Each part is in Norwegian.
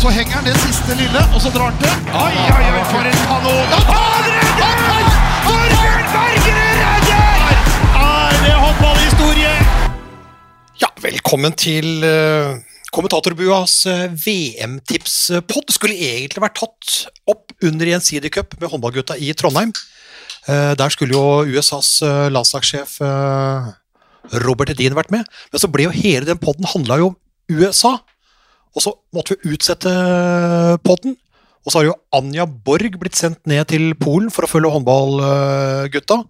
Så henger han det siste lille, og så drar han til. Oi, oi, oi, for en kanon! Han redder! Torbjørn Bergerud redder! Er det håndballhistorie? Ja, velkommen til uh, kommentatorbuas uh, VM-tipspod. Skulle egentlig vært tatt opp under Gjensidig Cup med håndballgutta i Trondheim. Uh, der skulle jo USAs landslagssjef Robert Edin vært med, men så ble jo hele den podden handla jo om USA. Og så måtte vi utsette podden. Og så har jo Anja Borg blitt sendt ned til Polen for å følge håndballgutta.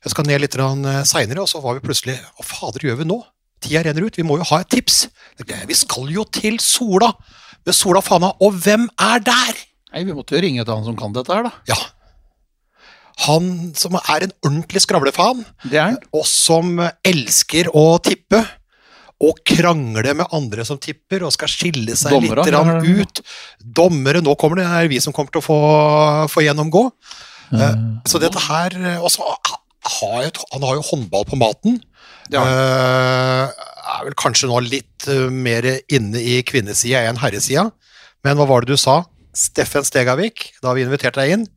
Jeg skal ned litt seinere, og så var vi plutselig Hva fader gjør vi nå? Tida renner ut, vi må jo ha et tips. Vi skal jo til Sola med Sola Fana, og hvem er der? Nei, Vi måtte jo ringe til han som kan dette her, da. Ja. Han som er en ordentlig skravlefan, Det er han. og som elsker å tippe. Og krangle med andre som tipper, og skal skille seg Dommere, litt ut. Dommere, nå kommer det, det er vi som kommer til å få, få gjennomgå. Eh, Så dette her eh, Og så har jo, han har jo håndball på maten. Ja. Uh, er vel kanskje nå litt mer inne i kvinnesida enn herresida. Men hva var det du sa? Steffen Stegavik, da vi inviterte deg inn.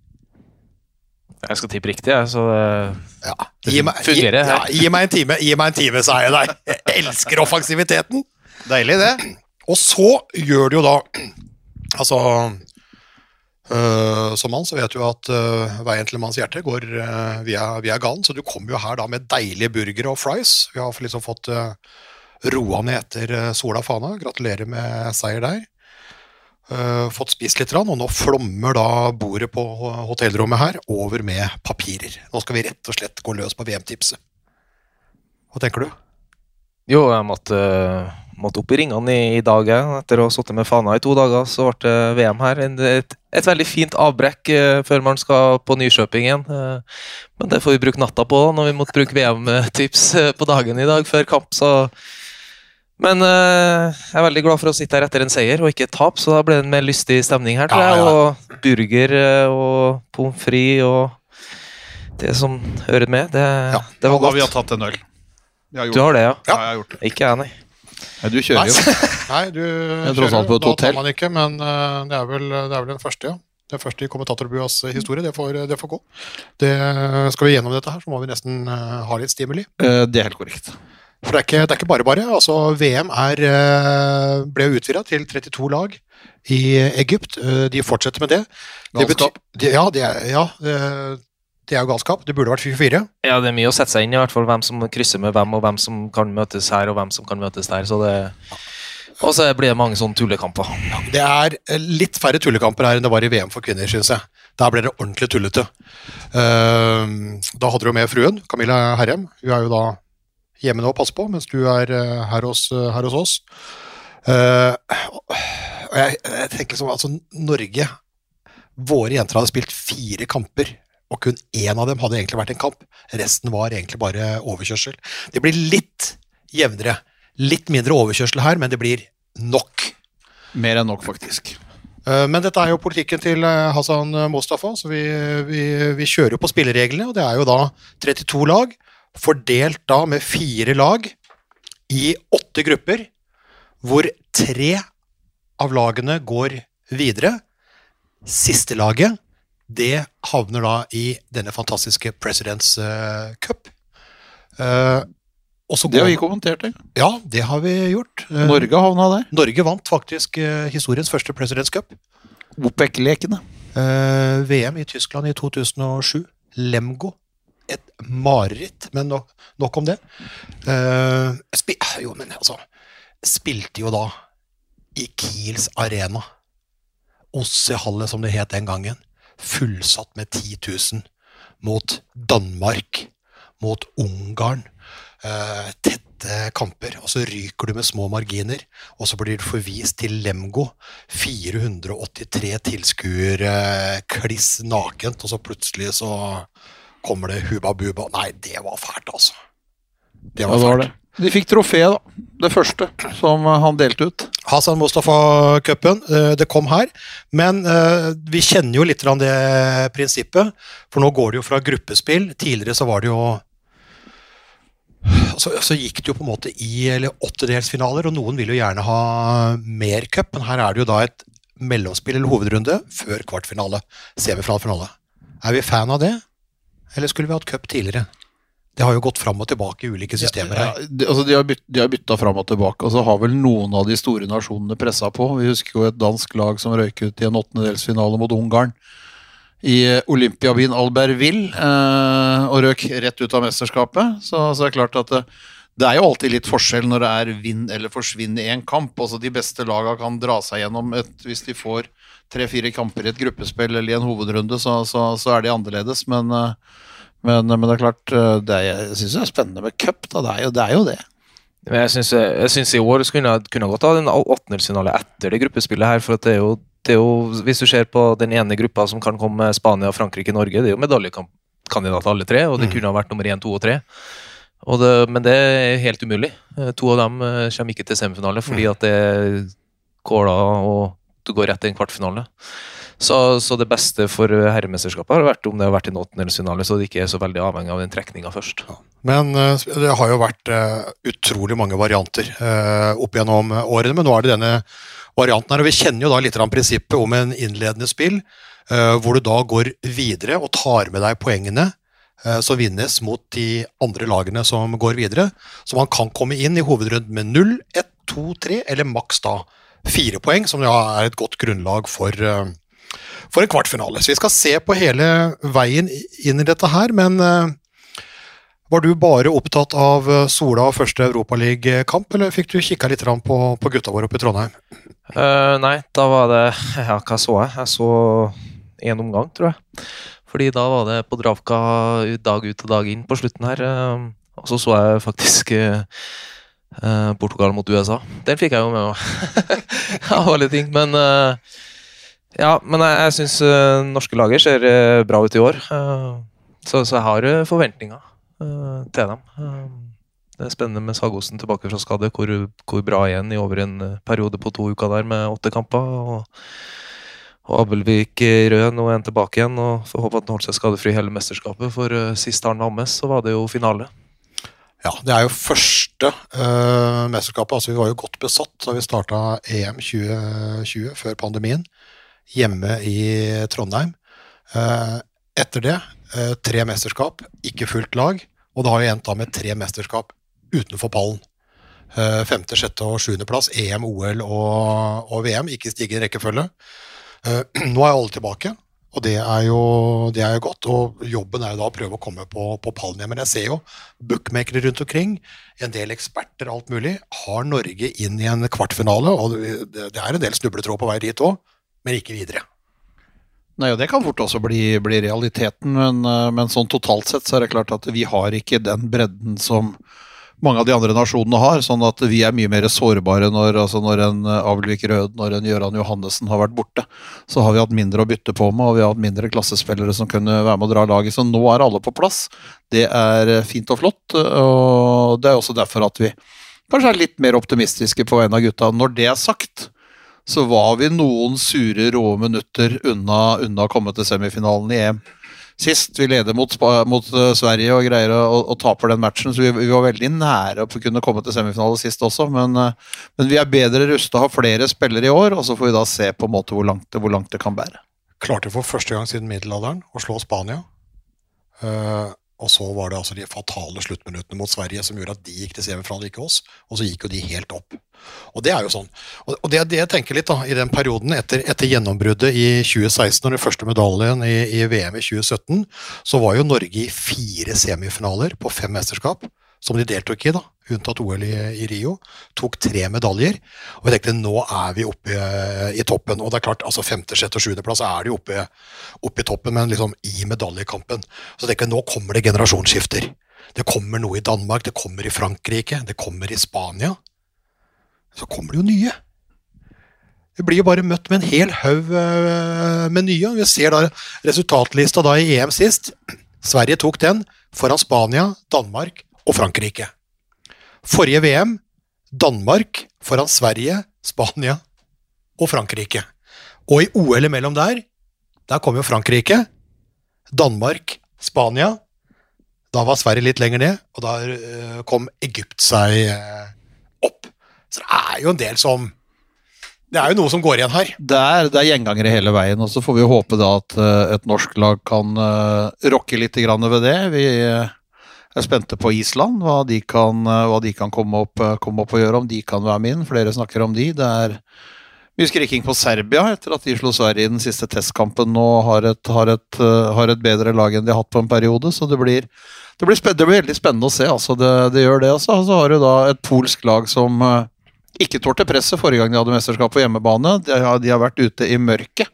Jeg skal tippe riktig, jeg, så Ja, Det gi meg, gi, fungerer ja, her. gi meg en time, gi meg en time, sa jeg deg. Jeg elsker offensiviteten. Deilig, det. Og så gjør det jo da Altså øh, Som mann så vet du at øh, veien til manns hjerte går øh, via, via ganen, så du kommer jo her da med deilige burgere og fries. Vi har liksom fått øh, roa ned etter øh, Sola Fana. Gratulerer med seier der. Øh, fått spist litt, og nå flommer da bordet på hotellrommet her over med papirer. Nå skal vi rett og slett gå løs på VM-tipset. Hva tenker du? Jo, jeg måtte, måtte opp i ringene i, i dag. Etter å ha sittet med fana i to dager, så ble det VM her. Et, et veldig fint avbrekk eh, før man skal på Nyköping igjen. Eh, men det får vi bruke natta på, da, når vi måtte bruke VM-tips eh, på dagen i dag før kamp, så Men eh, jeg er veldig glad for å sitte her etter en seier og ikke et tap, så da ble det en mer lystig stemning her, tror jeg. ja. Og burger eh, og pommes frites og det som hører med. Det, Ja, det var Ja, da vi har tatt en øl. Har Du har det, ja? Ja, jeg har gjort det. Ikke jeg, nei. Nei, du kjører jo. Nei, du kjører, på et da tar hotell. man ikke, men uh, det er vel, det er vel den første, ja. Den første i kommentatorbuas øh, historie. Det får, det får gå. Det, skal vi gjennom dette her, så må vi nesten uh, ha litt stimuli. Uh, Det er helt korrekt. For det er ikke, det er ikke bare bare. Altså, VM er, øh, ble utvida til 32 lag i Egypt. Øh, De fortsetter med det. det Galskap. det- ja, det er, ja det, det er jo galskap. Det burde vært 24. Ja, det er mye å sette seg inn i, hvert fall hvem som krysser med hvem, og hvem som kan møtes her, og hvem som kan møtes der. Så det Og så blir det mange sånne tullekamper. Det er eh, litt færre tullekamper her enn det var i VM for kvinner, syns jeg. Der ble det ordentlig tullete. Ehm, da hadde du med fruen, Camilla Herrem. Hun er jo da hjemme nå og passer på, mens du er eh, her, hos, her hos oss. Uh, og jeg, jeg tenker liksom, altså Norge Våre jenter hadde spilt fire kamper, og kun én av dem hadde egentlig vært en kamp. Resten var egentlig bare overkjørsel. Det blir litt jevnere. Litt mindre overkjørsel her, men det blir nok. Mer enn nok, faktisk. Eh, Men dette er jo politikken til eh, Hassan Mostafa, så vi, vi, vi kjører jo på spillereglene. Og det er jo da 32 lag, fordelt da med fire lag i åtte grupper, hvor tre av lagene går videre. Siste laget, det havner da i denne fantastiske Presidents eh, Cup. Eh, og så Det har vi kommentert, det. Ja, det har vi gjort. Eh, Norge havna der. Norge vant faktisk historiens første Presidents Cup. OPEC-lekene. VM i Tyskland i 2007. Lemgo. Et mareritt, men nok, nok om det. Uh, spi jo, men altså Spilte jo da i Kiels arena. Ossehallet, som det het den gangen. Fullsatt med 10 000 mot Danmark, mot Ungarn. Uh, tette kamper, og så ryker du med små marginer. Og så blir du forvist til Lemgo. 483 tilskuere, kliss nakent, og så plutselig så kommer det Huba Buba. Nei, det var fælt, altså. Det Ja, var det var fælt. det. De fikk trofé, da. Det første som eh, han delte ut. Hassan Mustafa-cupen, eh, det kom her. Men eh, vi kjenner jo litt av det prinsippet, for nå går det jo fra gruppespill. Tidligere så var det jo så, så gikk det jo på en måte i eller åttedelsfinaler, og noen vil jo gjerne ha mer cup, men her er det jo da et mellomspill eller hovedrunde før kvartfinale. Semifinale, finale. Er vi fan av det, eller skulle vi hatt cup tidligere? Det har jo gått fram og tilbake i ulike systemer her. Ja, de, altså de, har bytt, de har bytta fram og tilbake, og så har vel noen av de store nasjonene pressa på. Vi husker jo et dansk lag som røyk ut i en åttendedelsfinale mot Ungarn i Olympiabyen Albertville eh, og røk rett ut av mesterskapet. Så, så det er klart at det, det, er jo alltid litt forskjell når det er vinn eller forsvinn i en kamp. Altså de beste laga kan dra seg gjennom et, hvis de får tre-fire kamper i et gruppespill eller i en hovedrunde, så, så, så er de annerledes. Men eh, men, men, det er klart, eh, det er, jeg syns det er spennende med cup. Det, er jo, det er jo det. Men jeg syns, i år kunne jeg kunne godt ha en åttendelsfinale etter det gruppespillet her. for det er, jo, det er jo, Hvis du ser på den ene gruppa som kan komme med Spania, Frankrike, Norge, det er jo medaljekandidater alle tre, og det mm. kunne ha vært nummer én, to og tre. Og det, men det er helt umulig. Eh, to av dem eh, kommer ikke til semifinale fordi mm. at det er Kåla og du går rett til en kvartfinale. Så, så, det beste for herremesterskapet har vært om det har vært en åttendelsfinale, så det ikke er så veldig avhengig av den trekninga først. Ja. Men uh, det har jo vært uh, utrolig mange varianter opp gjennom årene, men nå er det denne varianten her. og Vi kjenner jo da litt av prinsippet om en innledende spill, hvor du da går videre og tar med deg poengene som vinnes mot de andre lagene som går videre. Så man kan komme inn i hovedrunden med 0, 1, 2, 3 eller maks da fire poeng, som ja er et godt grunnlag for for en kvartfinale. Så vi skal se på hele veien inn i dette her, men uh, var du bare opptatt av eh, Sola og første Europaliga-kamp, eller fikk du kikka litt på, på, gutta våre oppe i Trondheim? Uh, nei, da var det Ja, hva så jeg? Jeg så én omgang, tror jeg. Fordi da var det på Dravka dag ut og dag inn på slutten her. Og så så jeg faktisk Portugal mot USA. Den fikk jeg jo med meg. Ting. Men ja, men jeg, jeg syns uh, norske lager ser uh, bra ut i år. Uh, så, så, jeg har uh, forventninger til dem. det er spennende med Sagosen tilbake fra skade, hvor, hvor, bra igjen i over en periode på to uker der med åtte kamper. Og, og Abelvik rød, nå er han tilbake igjen. og Får håpe at han holder seg skadefri hele mesterskapet, for sist han var med, så var det jo finale. Ja, det er jo første uh, mesterskapet. altså Vi var jo godt besatt da vi starta EM 2020, før pandemien hjemme i Trondheim. Uh, etter det uh, tre mesterskap, ikke fullt lag. Og det har jo endt da med tre mesterskap utenfor pallen. Uh, femte, sjette og sjuendeplass. EM, OL og, og, VM, ikke i stigende rekkefølge. Nå er alle tilbake, og det er, jo, det er, jo, godt. Og jobben er jo da å prøve å komme på, på pallen igjen. Men jeg ser jo bookmakere rundt omkring, en del eksperter, alt mulig, har Norge inn i en kvartfinale. Og det, det er en del snubletråd på vei dit òg men ikke videre. Nei, og Det kan fort også bli, bli realiteten, men, eh, men, sånn totalt sett så er det klart at vi har ikke den bredden som mange av de andre nasjonene har. Sånn at vi er mye mer sårbare når, altså når en eh, Abelvik Rød, når en Gøran Johannessen har vært borte. Så har vi hatt mindre å bytte på med, og vi har hatt mindre klassespillere som kunne være med å dra laget. Så nå er alle på plass. Det er eh, fint og flott, og det er også derfor at vi kanskje er litt mer optimistiske på vegne av gutta. Når det er sagt, så var vi noen sure, rå minutter unna, unna å komme til semifinalen i EM. Sist vi leder mot, mot uh, Sverige og greier å, og taper den matchen, så vi, vi, var veldig nære å kunne komme til semifinale sist også. Men, uh, men vi er bedre rusta, har flere spillere i år, og så får vi da se på en måte hvor langt, det, hvor langt det kan bære. Klarte for første gang siden middelalderen å slå Spania. Uh, og så var det altså de fatale sluttminuttene mot Sverige som gjorde at de gikk til semifinale, ikke oss. Og så gikk jo de helt opp. Og det er jo sånn. Og det, det jeg tenker litt da, i den perioden etter, etter gjennombruddet i 2016 og den første medaljen i, i VM i 2017, så var jo Norge i fire semifinaler på fem mesterskap som de deltok i, da, unntatt OL i, i, Rio, tok tre medaljer. Og jeg tenkte nå er vi oppe i, i toppen. Og det er klart, altså femte, sjette sjuendeplass er de oppe, oppe i toppen, men liksom i medaljekampen. Så jeg tenkte nå kommer det generasjonsskifter. Det kommer noe i Danmark, det kommer i Frankrike, det kommer i Spania. Så kommer det jo nye. Vi blir jo bare møtt med en hel haug eh, med nye. Vi ser da resultatlista da i EM sist. Sverige tok den foran Spania, Danmark og Frankrike. Forrige VM Danmark foran Sverige, Spania og Frankrike. Og i OL imellom der, der kom jo Frankrike, Danmark, Spania, Da var Sverige litt lenger ned, og da eh, kom Egypt seg eh, opp. Så det er jo en del som Det er jo noe som går igjen her. Det er, det er gjengangere hele veien, og så får vi håpe da at eh, et norsk lag kan rokke litt ved det. Vi er spente på Island, hva de kan, eh, hva de kan komme, opp, eh, komme opp og gjøre, om de kan være med inn. Flere snakker om de. Det er mye skriking på Serbia etter at de slo Sverige i den siste testkampen nå har et, har, eh, har et bedre lag enn de har hatt på en periode, så det blir, det blir, det blir veldig spennende å se. altså Det, det gjør det. også. Og så har du da et polsk lag som ikke tålte presset forrige gang de hadde mesterskap på hjemmebane. De har, de har vært ute i mørket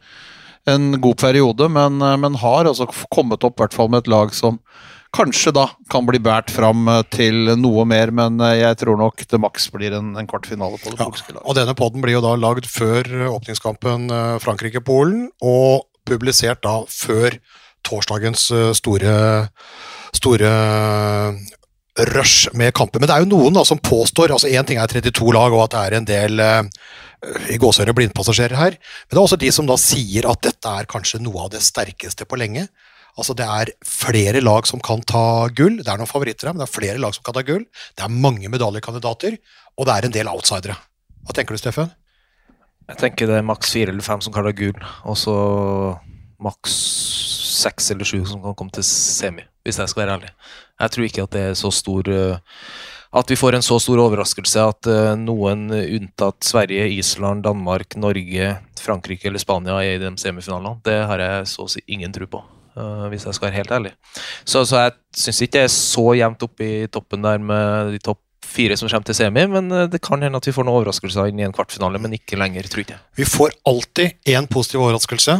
en god periode, men, men har altså kommet opp hvert med et lag som kanskje da kan bli båret fram eh, til noe mer, men eh, jeg tror nok det maks blir en, en kvartfinale på det Ja, polske laget. og denne podden blir jo da lagd før eh, åpningskampen Frankrike-Polen, og publisert da før torsdagens store, store rush med kamper. Men det er jo noen da som påstår altså Én ting er 32 lag, og at det er en del i gåseøyne blindpassasjerer her, men det er også de som da sier at dette er kanskje noe av det sterkeste på lenge. Altså Det er flere lag som kan ta gull. Det er noen favoritter her, men det er flere lag som kan ta gull. Det er mange medaljekandidater, og det er en del outsidere. Hva tenker du, Steffen? Jeg tenker det er maks fire eller fem som kan ta gull, og så maks seks eller sju som kan komme til semi, hvis jeg skal være ærlig. Jeg tror ikke at det er så stor eh, At vi får en så stor overraskelse at eh, noen unntatt Sverige, Island, Danmark, Norge, Frankrike eller Spania er i de semifinalene. Det har jeg så å si ingen tro på, hvis jeg skal være helt ærlig. Så, så jeg syns ikke det er så jevnt oppe i toppen der med de topp fire som kommer til semi, men eh, det kan hende at vi får noen overraskelser inn i en kvartfinale, men ikke lenger, tror jeg. Vi får alltid én positiv overraskelse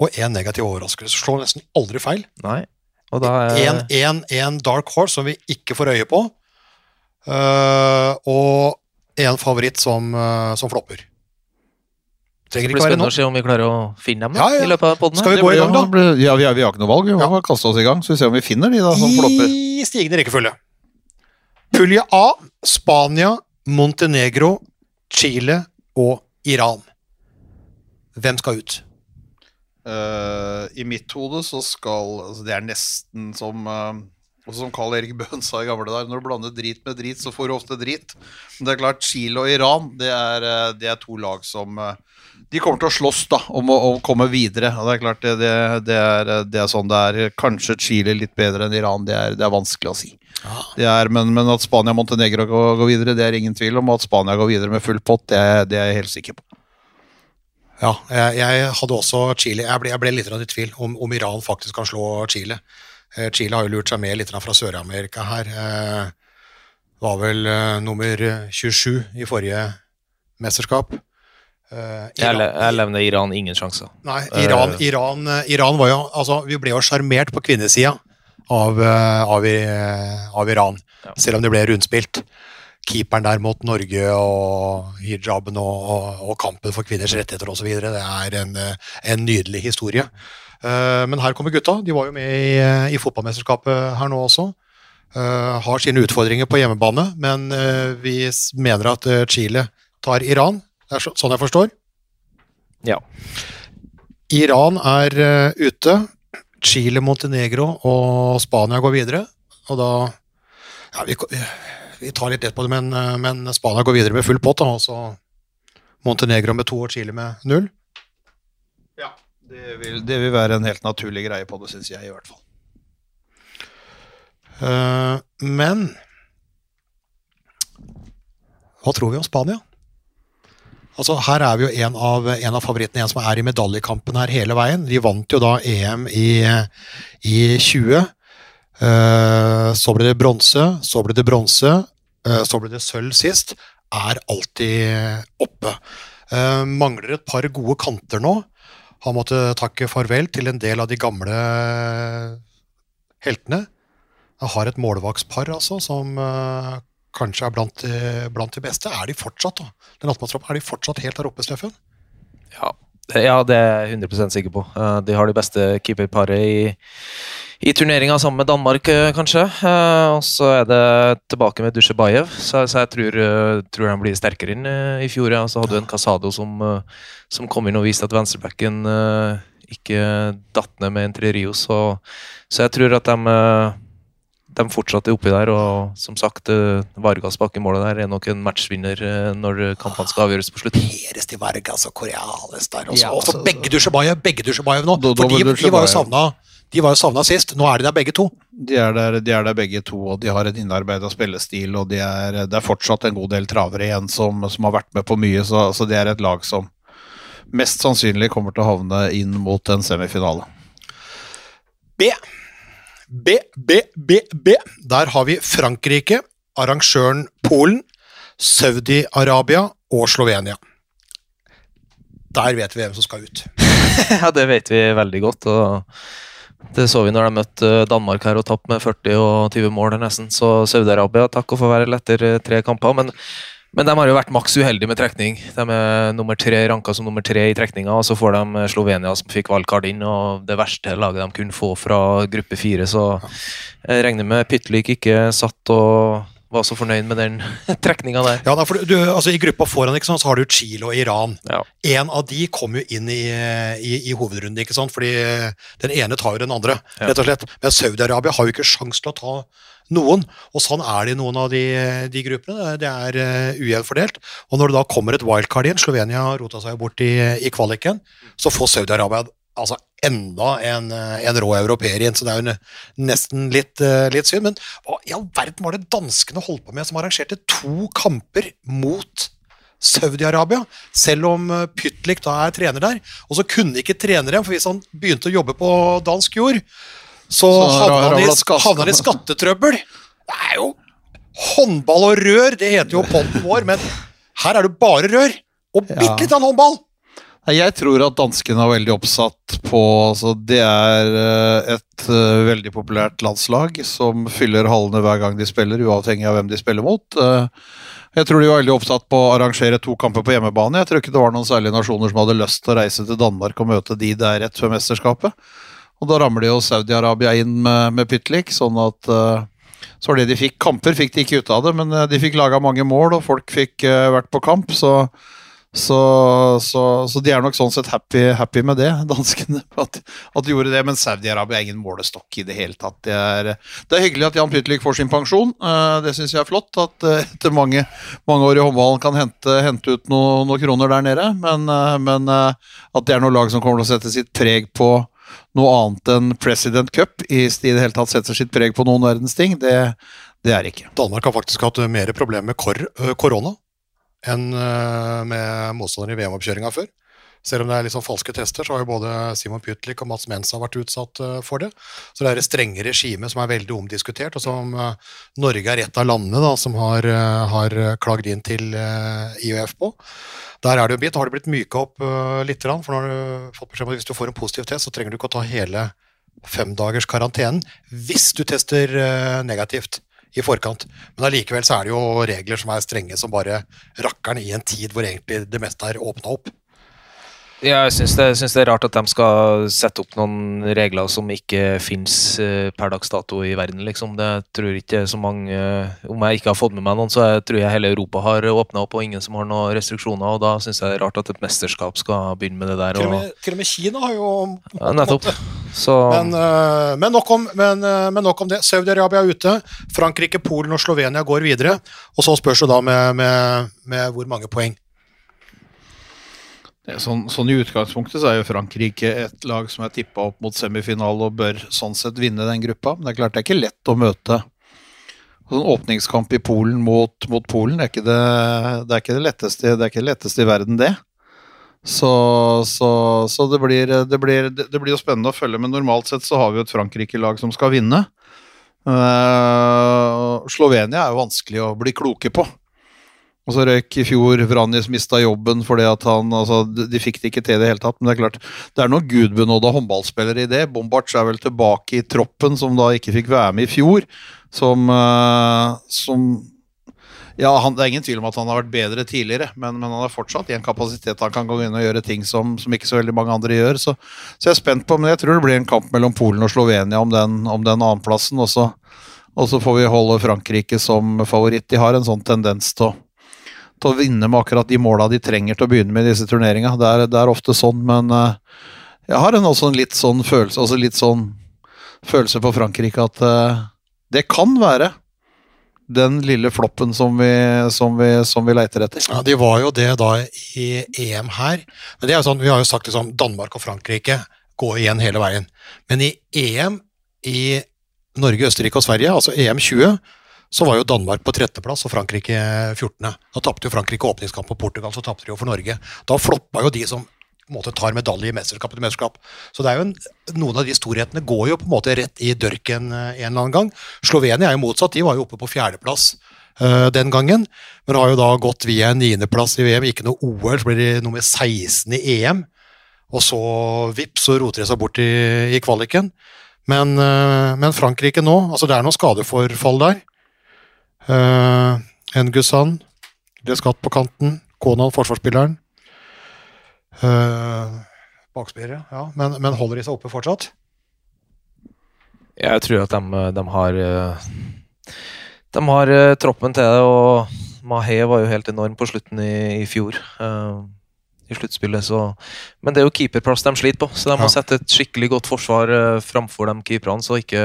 og én negativ overraskelse. Slår nesten aldri feil. Nei. Og da er En, en, en dark horse som vi ikke får øye på, uh, og en favoritt som, uh, som flopper. Det blir spennende å se om vi klarer å finne dem da, Ja, ja. i løpet av podden. Skal vi gå i gang, da? Ja, vi har, vi har ikke noe valg. Vi må Ja. kaste oss i gang, så vi ser om vi finner de da som flopper. I stigende rekkefølge. Pulje A Spania, Montenegro, Chile og Iran. Hvem skal ut? Uh, I mitt hode så skal altså Det er nesten som uh, som Carl Erik Bøhn sa i gamle dager, når du blander drit med drit, så får du ofte drit. Men det er klart, Chile og Iran, det er, eh, det er to lag som eh, De kommer til å slåss da, om å, å komme videre. Og det er klart, det, det, det, er, det er sånn det er. Kanskje Chile litt bedre enn Iran, det er, det er vanskelig å si. Det er, men, men at Spania og Montenegro går, går videre, det er ingen tvil om. Og at Spania går videre med full pott, det, det er jeg helt sikker på. Ja, jeg, jeg hadde også Chile. Jeg ble, jeg ble litt i tvil om, om Iran faktisk kan slå Chile. Eh, Chile har jo lurt seg med litt fra Sør-Amerika her. Eh, var vel eh, nummer 27 i forrige mesterskap. Eh, Jeg, jeg levner Iran ingen sjanser. Nei, Iran, uh, Iran, eh, Iran var jo Altså, vi ble jo sjarmert på kvinnesida av, av, av Iran, Ja. selv om det ble rundspilt. Keeperen der mot Norge og hijaben og, og, og kampen for kvinners rettigheter osv. Det er en, en nydelig historie. Uh, Men her kommer gutta. De var jo med i, i fotballmesterskapet her nå også. Har sine utfordringer på hjemmebane, men vi mener at Chile tar Iran. Det er så- sånn jeg forstår. Ja. Iran er uh, ute. Chile, Montenegro og Spania går videre. Og da ja, vi, vi tar litt lett på det, men, eh, men Spania går videre med full pott. Og så Montenegro med to og Chile med null. Ja, det vil, det vil være en helt naturlig greie på det, syns jeg i hvert fall. Uh, men hva tror vi om Spania? Altså, her er vi jo en av, en av favorittene, en som er i medaljekampen her hele veien. De vant jo da EM i, i 20. Eh, så ble det bronse, så ble det bronse, eh, så ble det sølv sist. Er alltid oppe. Eh, mangler et par gode kanter nå. Har måttet takke farvel til en del av de gamle heltene. Jeg har et målvaktspar altså, som kanskje er blant, de- blant de beste. Er de fortsatt, da? Den er de fortsatt helt der oppe, Steffen? Ja, ja, det er jeg 100 sikker på. Eh, De har det beste keeperparet i, i turneringa sammen med Danmark, eh, kanskje. Eh, Og så er det tilbake med Dusjebajev, så, så jeg tror, eh, tror han blir sterkere eh, i fjor. Ja. Så hadde du en Casado som, eh, som kom inn og viste at venstrebacken eh, ikke datt ned med Entre Rio, så, så jeg tror at de, eh, de fortsatte oppi der. Og som sagt, eh, Vargas bak i målet der er nok en matchvinner eh, når kampene skal avgjøres på slutt. Peres til Vargas og Correales der. Også, Ja, også altså- begge Dusjebayev begge Dusjebayev nå. Do- For de, de var jo savna de var jo savna sist. Nå er de der begge to. De er, der, de er der begge to, og de har en innarbeida spillestil. Og de er, det er fortsatt en god del travere igjen som, som har vært med på mye, så, så det er et lag som mest sannsynlig kommer til å havne inn mot en semifinale. B. B, B, B, B. Der har vi Frankrike, arrangøren Polen, Saudi-Arabia og Slovenia. Der vet vi hvem som skal ut. Ja, det vet vi veldig godt. og Det så vi når de møtte Danmark her og tapte med 40 og 20 mål nesten. Så Saudi-Arabia takk og farvel etter tre kamper. Men, men de har jo vært maks uheldige med trekning. De er nummer tre, ranka som nummer tre i trekninga, og så får de Slovenia som fikk valgkart inn, og det verste laget de kunne få fra gruppe fire. Så jeg regner med Pytlik ikke satt og var så fornøyd med den trekninga der. Ja, for du, altså I gruppa foran ikke sant, så har du Chile og Iran. Ja. En av de kom jo inn i, i, i hovedrunden, ikke sant? fordi den ene tar jo den andre. Ja. rett og slett. Men Saudi-Arabia har jo ikke sjans til å ta noen, og sånn er det i noen av de, de gruppene. Det er uh, ujevnt. Og når det da kommer et wildcard igjen, Slovenia rota seg bort i, i kvaliken, så får Saudi-Arabia altså enda en, eh, en rå europeer inn, så det er jo nesten litt, eh, litt synd. Men hva i all verden var det danskene holdt på med, som arrangerte to kamper mot Saudi-Arabia, selv om Pytlik da er trener der. Og så kunne ikke trenere for hvis han begynte å jobbe på dansk jord, så, Så havna han, i, skatt- i skattetrøbbel. Det er jo håndball og rør, det heter jo podden vår, men her er det bare rør. Og bitte litt av håndball! Jeg tror at danskene er veldig oppsatt på altså Det er eh, et eh, veldig populært landslag som fyller hallene hver gang de spiller, uavhengig av hvem de spiller mot. Eh, jeg tror de var veldig oppsatt på å arrangere to kamper på hjemmebane. Jeg tror ikke det var noen særlige nasjoner som hadde lyst til å reise til Danmark og møte de der rett før mesterskapet. Og da ramler jo Saudi-Arabia inn med, med Pytlik, sånn at eh, så var det de fikk. Kamper fikk de ikke ut av det, men eh, de fikk laga mange mål, og folk fikk eh, vært på kamp. så så, så, så de er nok sånn sett happy, happy med det, danskene. At, at de gjorde det, Men Saudi-Arabia er ingen målestokk i det hele tatt. Det er, det er hyggelig at Jan Pytlik får sin pensjon. Det syns jeg er flott. At etter mange, mange år i håndballen kan hente, hente ut noe- noen kroner der nede. Men, men at det er noe lag som kommer til å sette sitt preg på noe annet enn President Cup, i det hele tatt setter sitt preg på noen verdens ting, det, det er ikke. Danmark har faktisk hatt mer problemer med kor korona enn med motstandere i VM-oppkjøringa før. Selv om det er litt sånn falske tester, så har jo både Simon Pytlik og Mats Mensa vært utsatt for det. Så det er et strenge regime som er veldig omdiskutert, og som Norge er et av landene da, som har, ø, har klagd inn til ø, IUF på. Der er det jo bit. Har det blitt myka opp litt, for nå har du fått beskjed om at hvis du får en positiv test, så trenger du ikke å ta hele femdagers karantenen hvis du tester eh, negativt i forkant. Men allikevel så er det jo regler som er strenge som bare rakkeren i en tid hvor egentlig det meste er åpna opp. Ja, jeg syns det, det er rart at de skal sette opp noen regler som ikke fins per dags dato i verden, liksom. Det tror ikke så mange Om jeg ikke har fått med meg noen, så jeg tror jeg hele Europa har åpna opp, og ingen som har noen restriksjoner. Og da syns jeg det er rart at et mesterskap skal begynne med det der. Og til og med Kina har jo ja, nettopp. Så Men, eh, men, nok om, men, eh, men nok om det. Saudi-Arabia er ute. Frankrike, Polen og Slovenia går videre. Og så spørs det da med, med, med hvor mange poeng. Sånn, sånn I utgangspunktet så er jo Frankrike et lag som er tippa opp mot semifinale og bør sånn sett vinne den gruppa. Men det er klart det er ikke lett å møte sånn åpningskamp i Polen mot, mot Polen. Det er, det, det, er ikke det, letteste, det er ikke det letteste i verden, det. Så, så, så det, blir, det, blir, det blir jo spennende å følge, men normalt sett så har vi jo et Frankrike-lag som skal vinne. Uh, Slovenia er jo vanskelig å bli kloke på. Og så røyk i fjor Vranjes mista jobben fordi at han altså, de, fikk det ikke til i det hele tatt. Men det er klart, det er noen gudbenåda håndballspillere i det. Bombarts er vel tilbake i troppen, som da ikke fikk være med i fjor. Som, uh, som Ja, han, det er ingen tvil om at han har vært bedre tidligere, men, men han er fortsatt i en kapasitet han kan gå inn og gjøre ting som, som ikke så veldig mange andre gjør. Så, så jeg er spent på, men jeg tror det blir en kamp mellom Polen og Slovenia om den, om den annenplassen. Og så får vi holde Frankrike som favoritt. De har en sånn tendens til å å vinne med akkurat de måla de trenger til å begynne med i disse turneringene. Det, er- det er ofte sånn, men uh, jeg har en, også en litt sånn følelse, altså litt sånn følelse for Frankrike at uh, Det kan være den lille floppen som vi, som vi, som vi leiter etter. Ja, De var jo det da i EM her. Men det er jo sånn, Vi har jo sagt liksom Danmark og Frankrike går igjen hele veien. Men i EM i Norge, Østerrike og Sverige, altså EM 20, så var jo Danmark på 13.-plass og Frankrike 14. Da tapte jo Frankrike åpningskamp på Portugal, så tapte de jo for Norge. Da floppa jo de som måte tar medalje i mesterskap etter mesterskap. Så det er jo en, noen av de storhetene går jo på en måte rett i dørken eh, en eller annen gang. Slovenia er jo motsatt, de var jo oppe på fjerdeplass uh, den gangen, men har jo da gått via en niendeplass i VM, ikke noe OL, så blir de nummer 16 i EM. Og så vips, så roter de seg bort i, i kvaliken. Men, uh, men, Frankrike nå, altså det er noe skadeforfall der. Uh, Engusan ble skatt på kanten. Konan, forsvarsspilleren. Uh, bakspillere, ja. Men, men, holder de seg oppe fortsatt? Jeg tror at de, de har eh, De har troppen til det, og Mahé var jo helt enorm på slutten i, i fjor. Uh, I sluttspillet, så Men det er jo keeperplass de sliter på, så de ja. må sette et skikkelig godt forsvar framfor de keeperne, så ikke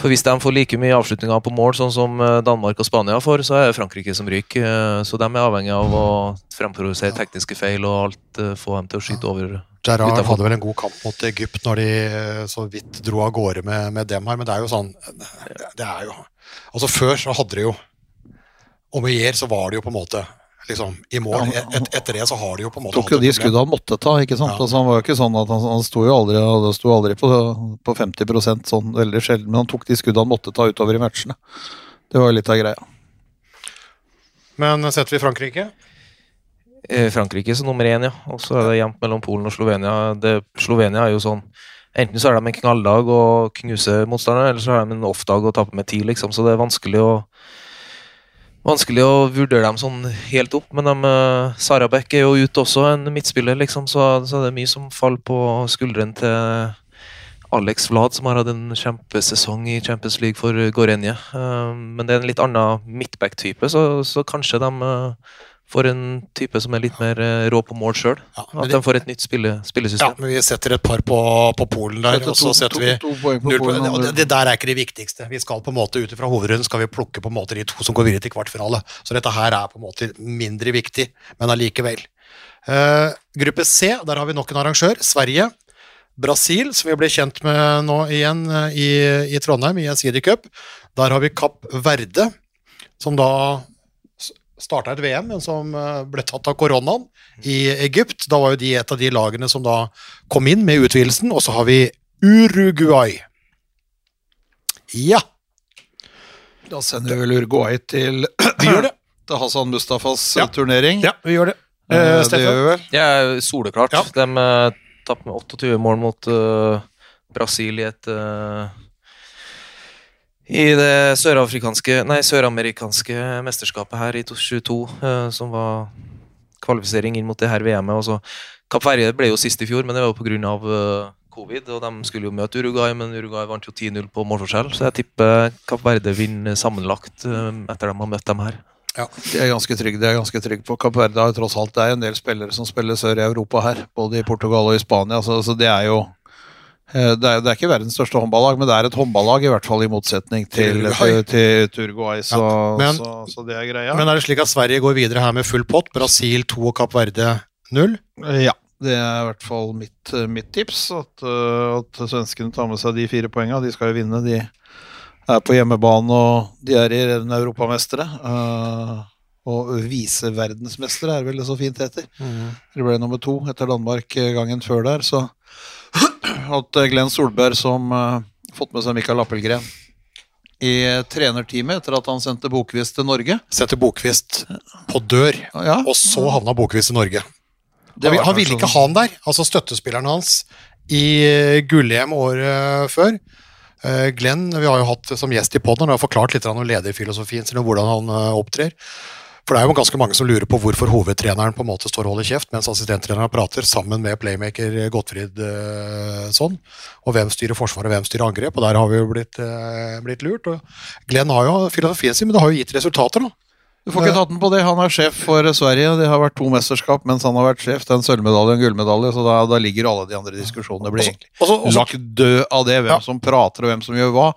for hvis de får like mye avslutninger på mål sånn som eh, Danmark og Spania får, så er det Frankrike som ryker. Eh, så de er avhengig av å fremprovosere tekniske feil og alt eh, få dem til å skyte over. Gerrard hadde vel en god kamp mot Egypt når de så vidt dro av gårde med, med dem her, men det er jo sånn det er jo, Altså Før så hadde de jo Om å gjøre så var det jo på en måte liksom, i mål. Et, etter det så har de jo på en måte Tok jo de skuddene han måtte ta. ikke sant? Ja. Altså, han var jo ikke sånn at han, han sto jo aldri, sto aldri på, på 50% sånn veldig sjelden, men han tok de skuddene han måtte ta utover i matchene. Det var jo litt av greia. Men setter vi Frankrike? Eh, Frankrike som nummer én, ja. Og så er det jevnt mellom Polen og Slovenia. Det, Slovenia er jo sånn Enten så er de en knalldag og knuser motstanderen, eller så er de en off-dag og taper med ti, liksom. Så det er vanskelig å vanskelig å vurdere dem sånn helt opp, men de, uh, Sara er jo ute også, en midtspiller, liksom, så, så det er mye som faller på skuldrene til Alex Vlad, som har hatt en kjempesesong i Champions League for Gorenje. Uh, men det er en litt annen midtback-type, så, så, kanskje de uh, for en type som er litt mer eh, rå på mål sjøl. Ja, at de får et nytt spille, spillesystem. Ja, men Vi setter et par på, på Polen der, og så setter vi null på det, det der er ikke det viktigste. Vi skal på en måte Ut fra hovedrunden skal vi plukke på en måte de to som går videre til kvartfinale. Så dette her er på en måte mindre viktig, men allikevel. Uh, gruppe C, der har vi nok en arrangør. Sverige. Brasil, som vi ble kjent med nå igjen uh, i, i, Trondheim, i en Cup. Der har vi Kapp Verde, som da starta et VM, men som eh, ble tatt av koronaen i Egypt. Da var jo de et av de lagene som da kom inn med utvidelsen. Og så har vi Uruguay. Ja. Da sender vi vel Uruguay til Vi gjør det. til Hassan Mustafas ja. turnering. Ja, vi gjør det. Eh, det gjør vi vel? Ja, soleklart. Ja. De uh, tapte med 28 mål mot uh, Brasil i et uh, i det søramerikanske mesterskapet her i 2022, eh, som var kvalifisering inn mot det her VM-et. Altså, Kapp Verje ble jo sist i fjor, men det var jo pga. Uh, covid. og De skulle jo møte Uruguay, men Uruguay vant jo 10-0 på målforskjell. Så jeg tipper Kapp Verde vinner sammenlagt uh, etter de har møtt dem her. Ja, Det er ganske trygg, det er ganske trygg på. Kapp Verde har tross alt det er en del spillere som spiller sør i Europa her, både i Portugal og i Spania. så, så det er jo Eh, det er, det er, ikke verdens største håndballag, men det er et håndballag, i hvert fall i motsetning til, til, til, Turguay. Så, ja, men, så, så, det er greia. Men er det slik at Sverige går videre her med full pott? Brasil 2 og Kapp Verde 0? Ja. Det er i hvert fall mitt, mitt tips. At, eh, at, svenskene tar med seg de fire poengene. De skal jo vinne. De er på hjemmebane, og de er i reddende europamestere. Uh, og viseverdensmestere er vel det så fint heter. Mm. Det ble nummer to etter Danmark gangen før der, så at eh, Glenn Solberg, som uh, fått med seg Mikael Appelgren i trenerteamet etter at han sendte Bokvist til Norge Sendte Bokvist på dør, ja. og så havna Bokvist i Norge. Han, han ville ikke ha han der, altså støttespilleren hans, i eh, gull-EM året før. Glenn vi har jo hatt som gjest i poden, og har forklart litt om lederfilosofien sin og hvordan han opptrer. For det er jo ganske mange som lurer på hvorfor hovedtreneren på en måte står og holder kjeft, mens assistenttreneren prater sammen med playmaker Gottfried eh, sånn. Og hvem styrer forsvar og hvem styrer angrep, og der har vi jo blitt, eh, blitt lurt. Og Glenn har jo filosofien sin, men det har jo gitt resultater, da. Du får ikke tatt den på det. Han er sjef for Sverige. Det har vært to mesterskap mens han har vært sjef. Det er en sølvmedalje og en gullmedalje, så da, da, ligger alle de andre diskusjonene blir egentlig lagt død av det. Hvem ja. som prater og hvem som gjør hva.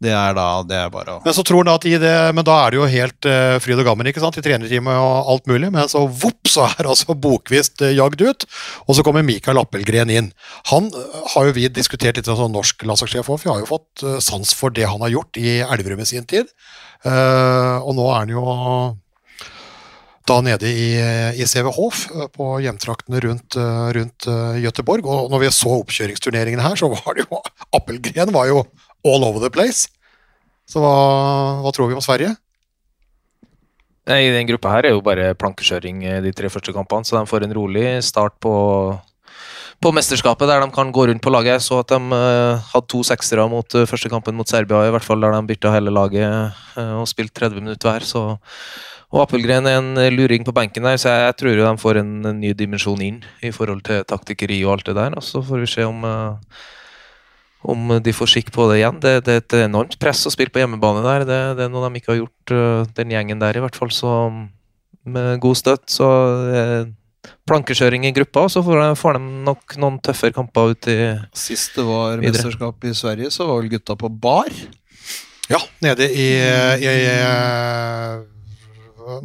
Det er da det er bare å Men så tror han at i det, men da er det jo helt uh, fryd og gammen, ikke sant? I trenerteamet og alt mulig. Men så vopp, så er altså Bokvist uh, jagd ut. Og så kommer Mikael Appelgren inn. Han uh, har jo vi diskutert litt som norsk landslagssjef òg, for vi har jo fått uh, sans for det han har gjort i Elverum i sin tid. Og nå er han jo da nede i, i CV Hof, uh, på hjemtraktene rundt, rundt Göteborg. Og når vi så oppkjøringsturneringen her, så var det jo Appelgren var jo all over the place. Så hva, hva tror vi om Sverige? I den gruppa her er jo bare plankekjøring eh, de tre første kampene, så de får en rolig start på, på mesterskapet, der de kan gå rundt på laget. Jeg så at de eh, hadde to seksere mot eh, første kampen mot Serbia, i hvert fall der de bytta hele laget og spilte 30 minutter hver. Så, og Appelgren er en luring på benken der, så jeg, tror jo de får en, en ny dimensjon inn i forhold til taktikkeri og alt det der. Og så får vi se om eh, om de får skikk på det igjen. Det, det er et enormt press å spille på hjemmebane der. Det, det er noe de ikke har gjort, øh, den gjengen der i hvert fall. Så med god støtt, så eh, plankekjøring i gruppa, og så får de, får de nok noen tøffere kamper ut i Sist det var Videre. mesterskap i Sverige, så var vel gutta på bar. Ja, nede i, i, i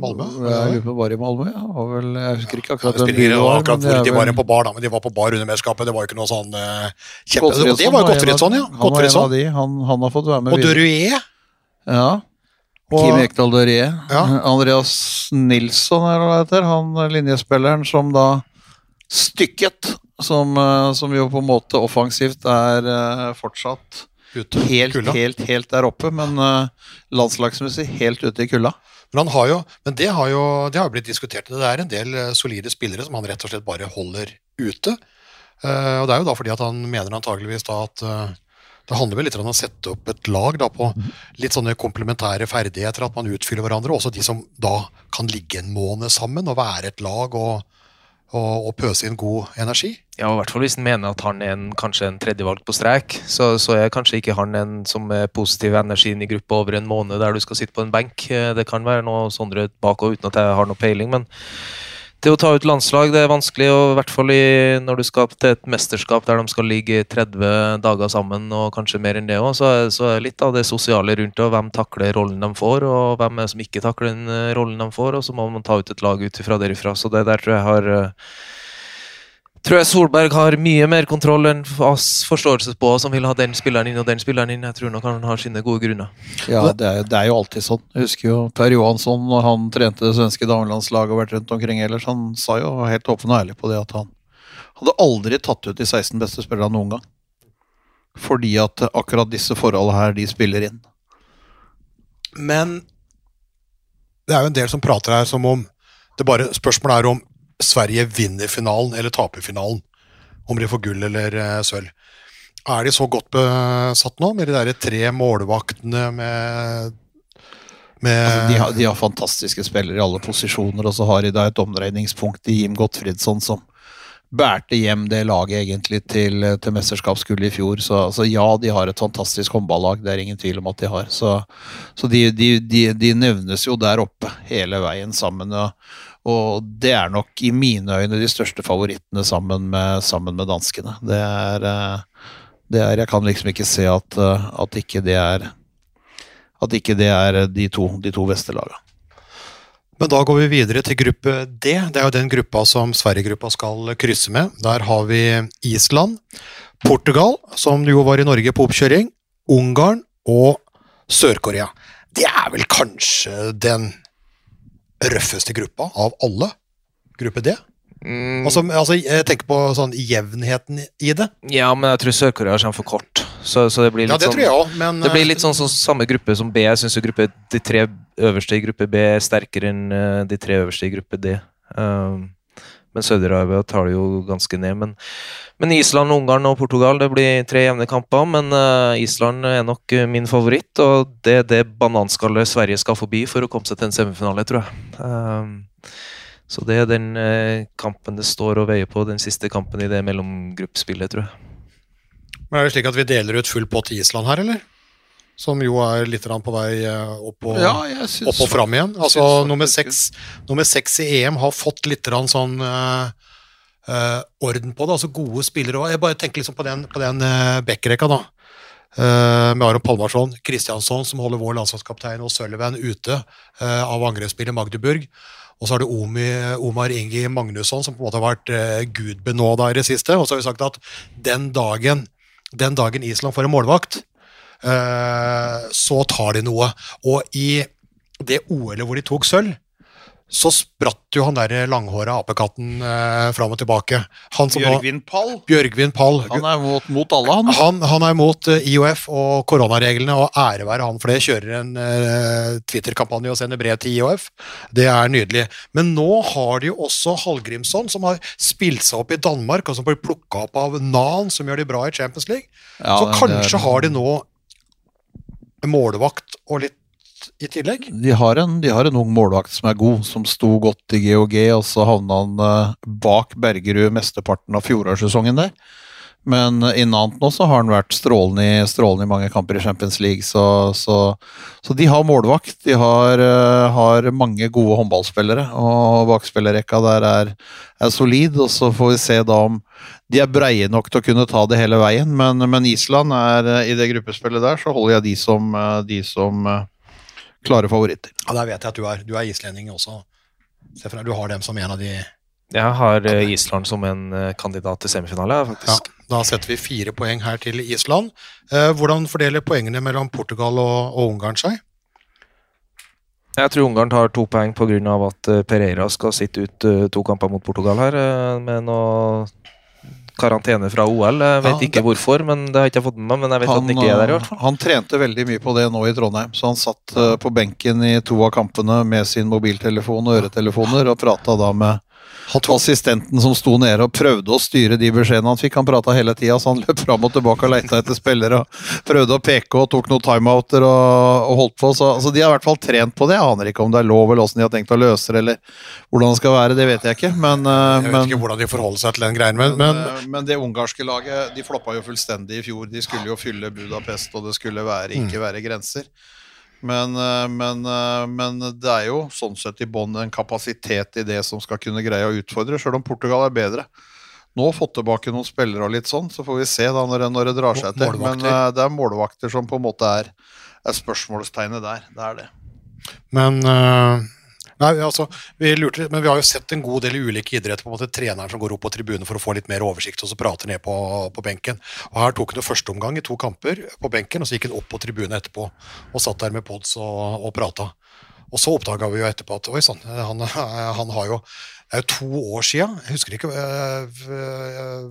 Malmö. Jeg lurer på bar i Malmö, ja. Var vel, jeg husker ikke akkurat det den spiller det var, akkurat hvor de var vel- på bar, da, men de var på bar under mesterskapet. Det var jo ikke noe sånn uh, kjempe... Gottfridsson Det var jo Gottfridsson, ja. Han var en av de. Han, han har fått være med Og Dörrie. Ja. Og- Kim Ekdal Dørrie. Ja. Andreas Nilsson, eller hva det heter. Han eh, linjespilleren som da stykket. Som, eh, som jo på en måte offensivt er uh, fortsatt Ute. helt, helt, helt der oppe, men uh, landslagsmessig helt ute i kulda. Men, jo, men det har jo det har blitt diskutert. Det er en del eh, solide spillere som han rett og slett bare holder ute. Eh, og det er jo da fordi at han mener antageligvis da at eh, det handler vel litt om å sette opp et lag da på litt sånne komplementære ferdigheter, at man utfyller hverandre. Også de som da kan ligge en måned sammen og være et lag og, og, og pøse inn god energi. Ja, i hvert fall hvis en mener at han er en, kanskje en tredjevalg på strek, så, så er kanskje ikke han en som er positiv energi inn i gruppa over en måned der du skal sitte på en benk. Eh, Det kan være noe Sondre bak og uten at jeg har noe peiling, men det å ta ut landslag det er vanskelig, og i hvert fall i, når du skal til et mesterskap der de skal ligge 30 dager sammen, og kanskje mer enn det òg, så, så er litt av det sosiale rundt det, og hvem takler rollen de får, og hvem er som ikke takler den eh, rollen de får, og så må man ta ut et lag ut ifra derifra. Så det der tror jeg har eh, tror jeg Solberg har mye mer kontroll enn oss forståelse på, som vil ha den spilleren inn og den spilleren inn. Jeg tror nok han har sine gode grunner. Ja, det er, det er jo alltid sånn. Jeg husker jo Per Johansson, når han trente det svenske damelandslaget og vært rundt omkring ellers, han sa jo helt åpen og ærlig på det at han hadde aldri tatt ut de 16 beste spillerne noen gang. Fordi at akkurat disse forholdene her, de spiller inn. Men det er jo en del som prater her som om det bare Spørsmålet er om Sverige vinner finalen eller taper finalen. Om de får gull eller eh, sølv. Er de så godt besatt nå, med de der tre målvaktene med, med Altså, de, har, de har fantastiske spillere i alle posisjoner, og så har de da et omdreiningspunkt i Jim Gottfridsson som bærte hjem det laget egentlig til, til mesterskapsgullet i fjor. Så altså, ja, de har et fantastisk håndballag, det er ingen tvil om at de har. Så, så de, de, de nevnes jo der oppe hele veien sammen. Og, og det er nok i mine øyne de største favorittene sammen med, sammen med danskene. Det er, eh, det er Jeg kan liksom ikke se at, eh, at ikke det er at ikke det er de to, de to beste lagene. Men da går vi videre til gruppe D. Det er jo den gruppa som Sverige-gruppa skal krysse med. Der har vi Island, Portugal, som jo var i Norge på oppkjøring, Ungarn og Sør-Korea. Det er vel kanskje den røffeste gruppa av alle? Gruppe D? Mm, Altså, altså jeg tenker på sånn jevnheten i det. ja, men jeg tror Sør-Korea kommer for kort. Så, så det blir litt Ja, det sånn tror jeg men Det blir litt sånn sånn samme gruppe som B. Jeg syns de tre øverste i gruppe B er sterkere enn eh, de tre øverste i gruppe D. Um, men Saudi-Arabia tar det jo ganske ned. Men, men Island, Ungarn og Portugal det blir tre jevne kamper. Men uh, Island er nok eh, min favoritt, og det er det bananskallet Sverige skal forbi for å komme seg til en semifinale, tror jeg. Uh, så det er den uh, kampen det står og veier på, den siste kampen i det mellomgruppespillet, tror jeg. Men er det slik at vi deler ut full pott Island her, eller? Som jo er litt på vei eh, opp og, ja, opp og fram igjen. Altså nummer seks, nummer seks i EM har fått litt sånn uh, uh, orden på det. Altså gode spillere. òg. jeg bare tenker liksom på den, på den uh backrekka, da. med Aron Palmarsson, Kristiansson som holder vår landslagskaptein og Sullivan ute av angrepsspillet Magdeburg. Og så har du Omi, Omar Ingi Magnusson, som på en måte har vært eh, gudbenåda i det siste. Og så har vi sagt at den dagen, den dagen Island får en målvakt, så tar de noe. Og i det OL-et hvor de tok sølv, så spratt jo han der langhåra apekatten eh, fram og tilbake. Han som Bjørgvin Pall. Bjørgvin Pall. Han er mot, mot alle, han. Han, han er mot eh, IOF og koronareglene, og ære være han for det. Kjører en eh, Twitter-kampanje og sender brev til IOF. Det er nydelig. Men nå har de jo også Hallgrimsson, som har spilt seg opp i Danmark, og som blir plukka opp av Nan, som gjør de bra i Champions League. Ja, Så det- kanskje det har de nå målvakt og litt i tillegg. De har, en, de har en ung målvakt som er god, som sto godt i GOG, og så havna han eh, bak Bergerud mesteparten av fjorårssesongen der. Men innant nå så har han vært strålende i, strålende i mange kamper i Champions League, så, så, så de har målvakt. De har, eh, har mange gode håndballspillere, og bakspillerrekka der er, er solid. Og så får vi se da om de er breie nok til å kunne ta det hele veien, men, men Island er eh, i det gruppespillet der, så holder jeg de som, eh, de som klare favoritter. Ja, Der vet jeg at du er. Du er islending også. Du har dem som en av de Jeg har Island som en kandidat til semifinale, Ja, faktisk. Da setter vi fire poeng her til Island. Eh, hvordan fordeler poengene mellom Portugal og, og Ungarn seg? Jeg tror Ungarn tar to poeng pga. at eh, Pereira skal sitte ut eh, to kamper mot Portugal her, med noe karantene fra OL. Jeg vet Ja, ikke hvorfor, men det har jeg ikke fått med meg. Men jeg vet at han ikke er der, i hvert fall. han trente veldig mye på det nå i Trondheim, så han satt på benken i to av kampene med sin mobiltelefon og øretelefoner og prata da med Han tok, assistenten som sto nede og prøvde å styre de beskjedene han fikk. Han prata hele tida, så han løp fram og tilbake og leita etter spillere og prøvde å peke og tok noen timeouter og, og holdt på. Så, så de har i hvert fall trent på det. Jeg aner ikke om det er lov eller åssen de har tenkt å løse det, eller hvordan det skal være, det vet jeg ikke. Men, eh, jeg vet men ikke hvordan de forholder seg til den greien, men, men men, eh, men det ungarske laget de floppa jo fullstendig i fjor. De skulle jo fylle Budapest, og det skulle være, ikke være grenser. Men, eh, men, eh, men det er jo sånn sett i bånn en kapasitet i det som skal kunne greie å utfordre, sjøl om Portugal er bedre. Nå fått tilbake noen spillere og litt sånn, så får vi se da når når det drar seg til. Men eh, det er målvakter som på en måte er, er spørsmålstegnet der. Det er det. Men øh, Nei, altså, vi lurte litt, men vi har jo sett en god del i ulike idretter. på en måte Treneren som går opp på tribunen for å få litt mer oversikt, og så prater ned på, på benken. Og Her tok han jo første omgang i to kamper på benken, og så gikk han opp på tribunen etterpå og satt der med pods og, og prata. Og så oppdaga vi jo etterpå at oi sann, han, han har jo Det er jo to år sia. Jeg husker ikke øh, øh,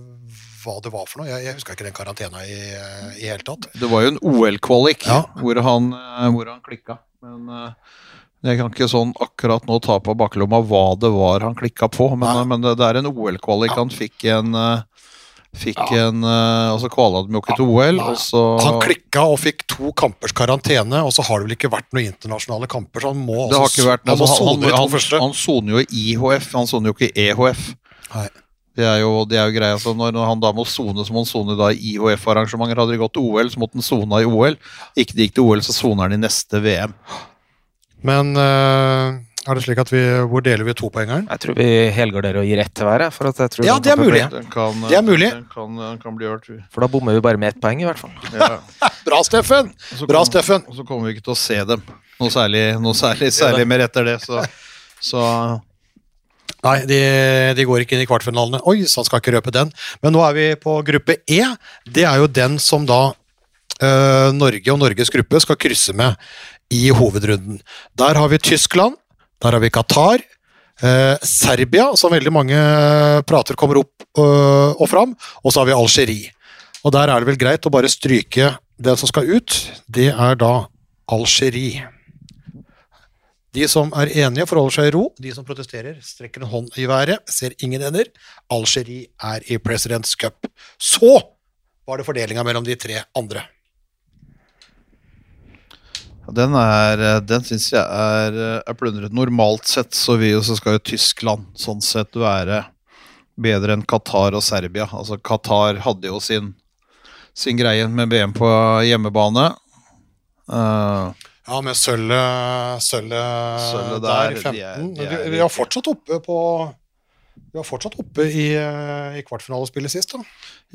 hva det var for noe. Jeg, jeg husker ikke den karantena i det hele tatt. Det var jo en OL-kvalik Ja. hvor han, eh, hvor han klikka. Men eh, jeg kan ikke sånn akkurat nå ta på baklomma hva det var han klikka på. Men, ja. men det, det er en OL-kvalik. Ja. Han fikk en eh, Fikk Ja. en eh, Og så kvala de jo ikke til OL, og så Han klikka og fikk to kampers karantene, og så har det vel ikke vært noen internasjonale kamper, så han må Det har ikke vært han altså, han, han, han soner jo i IHF, han soner jo ikke EHF. Nei. Det er jo, det er jo greia, så Når når han da må sone, så må han sone da i IHF-arrangementer. Hadde de gått til OL, så måtte han sona i OL. Ikke de gikk til OL, så soner han i neste VM. Men uh, er det slik at vi Hvor deler vi topoengeren? Jeg tror vi helgarderer og gir ett til hver. For, at jeg tror Ja, det er mulig. Den kan, Det er mulig. Den kan, den kan bli hørt. For da bommer vi bare med ett poeng, i hvert fall. Ja. Bra, Steffen! Bra, Steffen! Og så kommer vi ikke til å se dem noe særlig, noe særlig, særlig mer etter det. Så, så Nei, de, de går ikke inn i kvartfinalene. Oi, så han skal ikke røpe den. Men nå er vi på gruppe E. Det er jo den som da eh, Norge og Norges gruppe skal krysse med i hovedrunden. Der har vi Tyskland, der har vi Qatar, eh, Serbia, som veldig mange prater kommer opp øh, og fram, og så har vi Algerie. Og der er det vel greit å bare stryke det som skal ut. Det er da Algerie. De som er enige, forholder seg i ro. De som protesterer, strekker en hånd i været. Ser ingen ender. Algerie er i Presidents Cup. Så var det fordelinga mellom de tre andre. Den er Den syns jeg er, er plundret. Normalt sett så, vi, så skal jo Tyskland sånn sett være bedre enn Qatar og Serbia. Altså Qatar hadde jo sin, sin greie med VM på hjemmebane. Uh, Ja, med sølvet der, der, i 15. de er- de er vi, vi er fortsatt oppe på Du var fortsatt oppe i, eh, i kvartfinalespillet sist, da.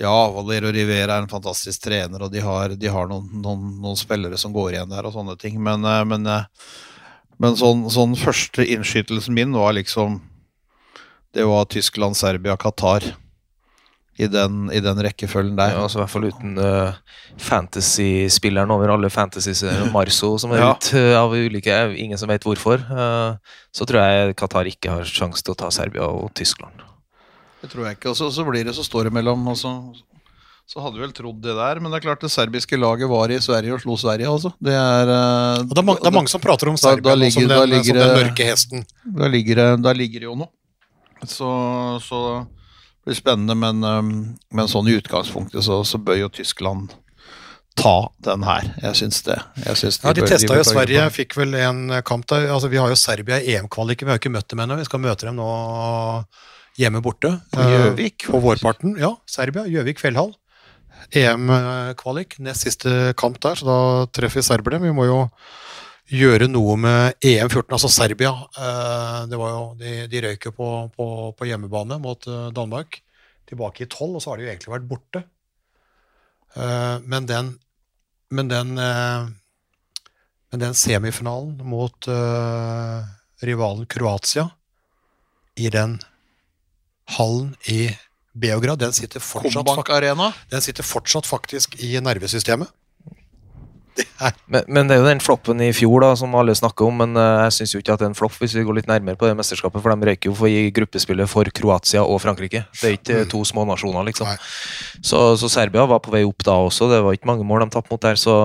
Ja, Valero Rivera er en fantastisk trener, og de har, de har noen, noen, noen, spillere som går igjen der og sånne ting. Men, eh, men, eh, men sånn, sånn, første innskytelsen min var liksom Det var Tyskland, Serbia, Qatar. I den, i den rekkefølgen der. Ja, altså I hvert fall uten uh, fantasy-spilleren over alle fantasies, Marso, som er Ja. ute uh, av ulike Ingen som vet hvorfor. Uh, så tror jeg Qatar ikke har sjanse til å ta Serbia og Tyskland. Det tror jeg ikke. Og så, blir det så står det mellom og så, så hadde vi vel trodd det der, men det er klart det serbiske laget var i Sverige og slo Sverige, altså. Det er, uh, Og det, er mange, det er mange som prater om Serbia da da som, ligger- som, den, ligger som den mørke hesten. Da ligger det, ligger det jo noe. Så, så blir spennende, men, um, men sånn i utgangspunktet så, så bør jo Tyskland ta den her. Jeg syns det. Jeg syns Ja, De testa jo Sverige, fikk vel en kamp der. Altså, Vi har jo Serbia i EM-kvaliken, vi har jo ikke møtt dem ennå. Vi skal møte dem nå hjemme borte. På Gjøvik, Eh, På vårparten. Ja, Serbia. Gjøvik fjellhall. EM-kvalik, nest siste kamp der, så da treffer vi serberne. Vi må jo gjøre noe med EM14, altså Serbia. eh, Det var jo, de, de røyk jo på, på, på hjemmebane mot eh, Danmark. Tilbake i 12, og så har de jo egentlig vært borte. Eh, Men den, men den men den semifinalen mot rivalen Kroatia i den hallen i Beograd, den sitter fortsatt, den sitter fortsatt faktisk i nervesystemet. Men, men det er jo den floppen i fjor da, som alle snakker om, men eh, jeg syns ikke at det er en flopp hvis vi går litt nærmere på det mesterskapet, for de røyker jo for i gruppespillet for Kroatia og Frankrike. Det er ikke to små nasjoner, liksom. Så, så Serbia var på vei opp da også, det var ikke mange mål de tapte mot der. Så,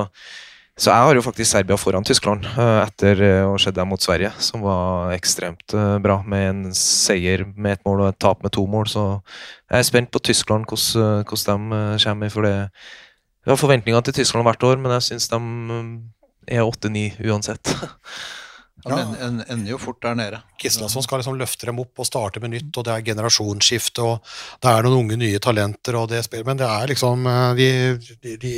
så jeg har jo faktisk Serbia foran Tyskland, eh, etter eh, å ha sett dem mot Sverige, som var ekstremt bra, med en seier med ett mål og et tap med to mål. Så jeg er spent på Tyskland, hvordan, hvordan de kommer. for det vi har forventninger til Tyskland hvert år, men jeg syns de mm, er 8-9 uansett. Ja. en- en- ender jo fort der nede. Gislason skal liksom løfte dem opp og starte med nytt, og det er generasjonsskifte, og det er noen unge nye talenter, og det spiller, men det er liksom eh, De, de, de,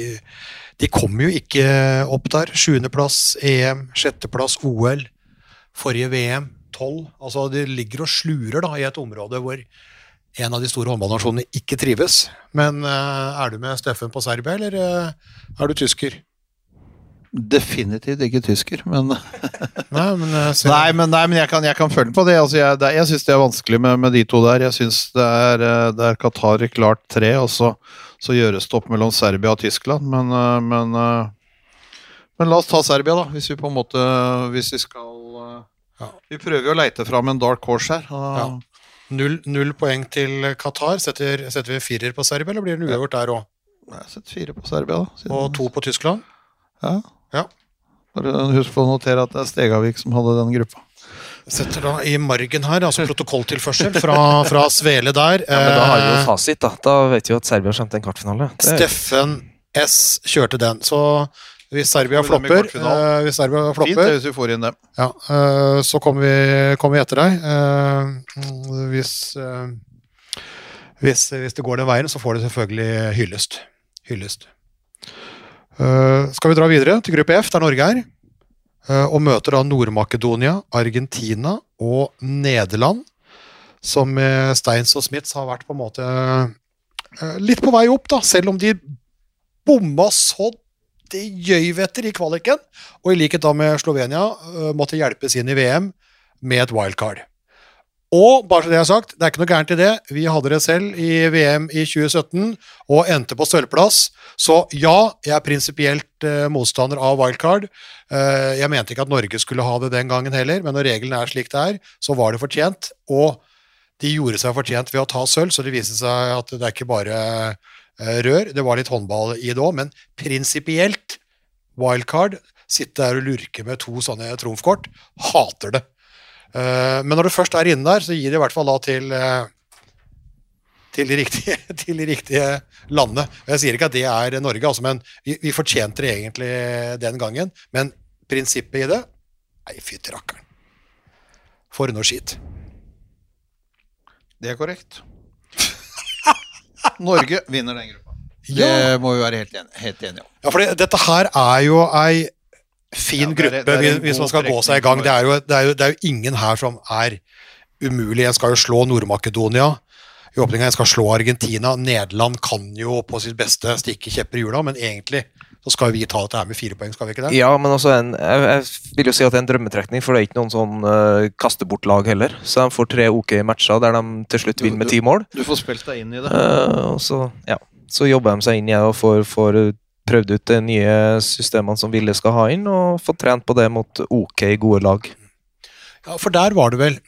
de kommer jo ikke opp der. Sjuendeplass EM, sjetteplass OL, forrige VM, tolv. Altså, de ligger og slurer da, i et område hvor en av de store håndballnasjonene ikke trives. Men eh, er du med Steffen på Serbia, eller eh, er du tysker? Definitivt ikke tysker, men Nei, men, eh, Nei, men, nei, men jeg, kan, jeg kan følge på det. Altså, jeg det, jeg syns det er vanskelig med, med de to der. Jeg syns det, er, det er Qatar i klart tre, og så, så gjøres det opp mellom Serbia og Tyskland. Men, men, men la oss ta Serbia, da, hvis vi på en måte Hvis vi skal Ja. Vi prøver jo å leite fram en dark horse her. og- Ja. Null, null poeng til Qatar. Setter, setter vi firer på Serbia, eller blir det uavgjort der òg? Jeg setter fire på Serbia, da. siden- Og to på Tyskland? Ja. Ja. Bare husk på å notere at det er Stegavik som hadde den gruppa. Setter da i margen her, altså protokolltilførsel fra, fra Svele der. Ja, men da har vi jo Eh, fasit, da. Da vet vi jo at Serbia har skjønt en kvartfinale. Det Steffen S kjørte den. Så hvis Serbia flopper, eh, hvis Serbia Fint det, hvis vi får inn dem. ja, uh, så kommer vi, kommer vi etter deg. Mm, hvis, hvis, hvis det går den veien, så får det selvfølgelig hyllest. hyllest. Skal vi dra videre til gruppe F, der Norge er? og møter da Nord-Makedonia, Argentina og Nederland, som med Steins og Smiths har vært på en måte litt på vei opp, da, selv om de bomma så det gjøyv etter i kvaliken, og i likhet da med Slovenia eh, måtte hjelpes inn i VM med et wildcard. Og bare så det er sagt, det er ikke noe gærent i det. Vi hadde det selv i VM i 2017 og endte på sølvplass. Så ja, jeg er prinsipielt eh, motstander av wildcard. Eh, jeg mente ikke at Norge skulle ha det den gangen heller, men når reglene er slik det er, så var det fortjent. Og de gjorde seg fortjent ved å ta sølv, så det viste seg at det er ikke bare eh, rør. Det var litt håndball i det òg, men prinsipielt wildcard, sitte der og lurke med to sånne trumfkort, hater det. Eh, Men når du først er inne der, så gir det i hvert fall da til eh, til de riktige, til de riktige landene. Og Jeg sier ikke at det er Norge, altså, men vi, vi fortjente det egentlig den gangen. Men prinsippet i det Nei, fytti rakkeren. For noe skitt. Det er korrekt. Norge vinner den gruppa. Det Ja, må vi være helt, en, helt enige om. ja for det- dette her er jo ei fin Ja, det gruppe det hvis- man skal gå seg i gang. Det er, jo, det, er jo, det er jo ingen her som er umulig. En skal jo slå Nord-Makedonia i åpninga, en skal slå Argentina. Nederland kan jo på sitt beste stikke kjepper i hjula, men egentlig så skal vi ta dette her med fire poeng, skal vi ikke det? Ja, men altså en, jeg, jeg vil jo si at det er en drømmetrekning, for det er ikke noen sånn uh, kaste-bort-lag heller. Så de får tre ok matcher der de til slutt vinner med ti mål. Du får spilt deg inn i det. Uh, og så, ja, så jobber de seg inn i det og får, får prøvd ut de nye systemene som Ville skal ha inn, og fått trent på det mot ok, gode lag. Ja, for der var det vel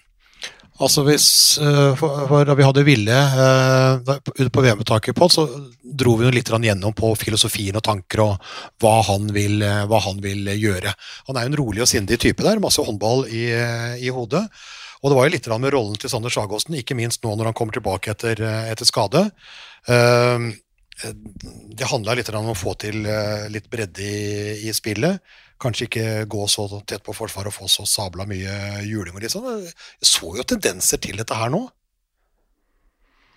Altså hvis uh, for, Da vi hadde Ville uh, ute på VM-uttaket så dro vi litt gjennom på filosofien og tanker og hva han, vil, uh, hva han vil gjøre. Han er jo en rolig og sindig type der, masse håndball i, i hodet. Og det var jo litt med rollen til Sander Sagåsen, ikke minst nå når han kommer tilbake etter, etter skade. det handla litt om å få til litt bredde i, i spillet kanskje ikke gå så tett på forsvaret og få så sabla mye juling og liksom. Jeg så jo tendenser til dette her nå.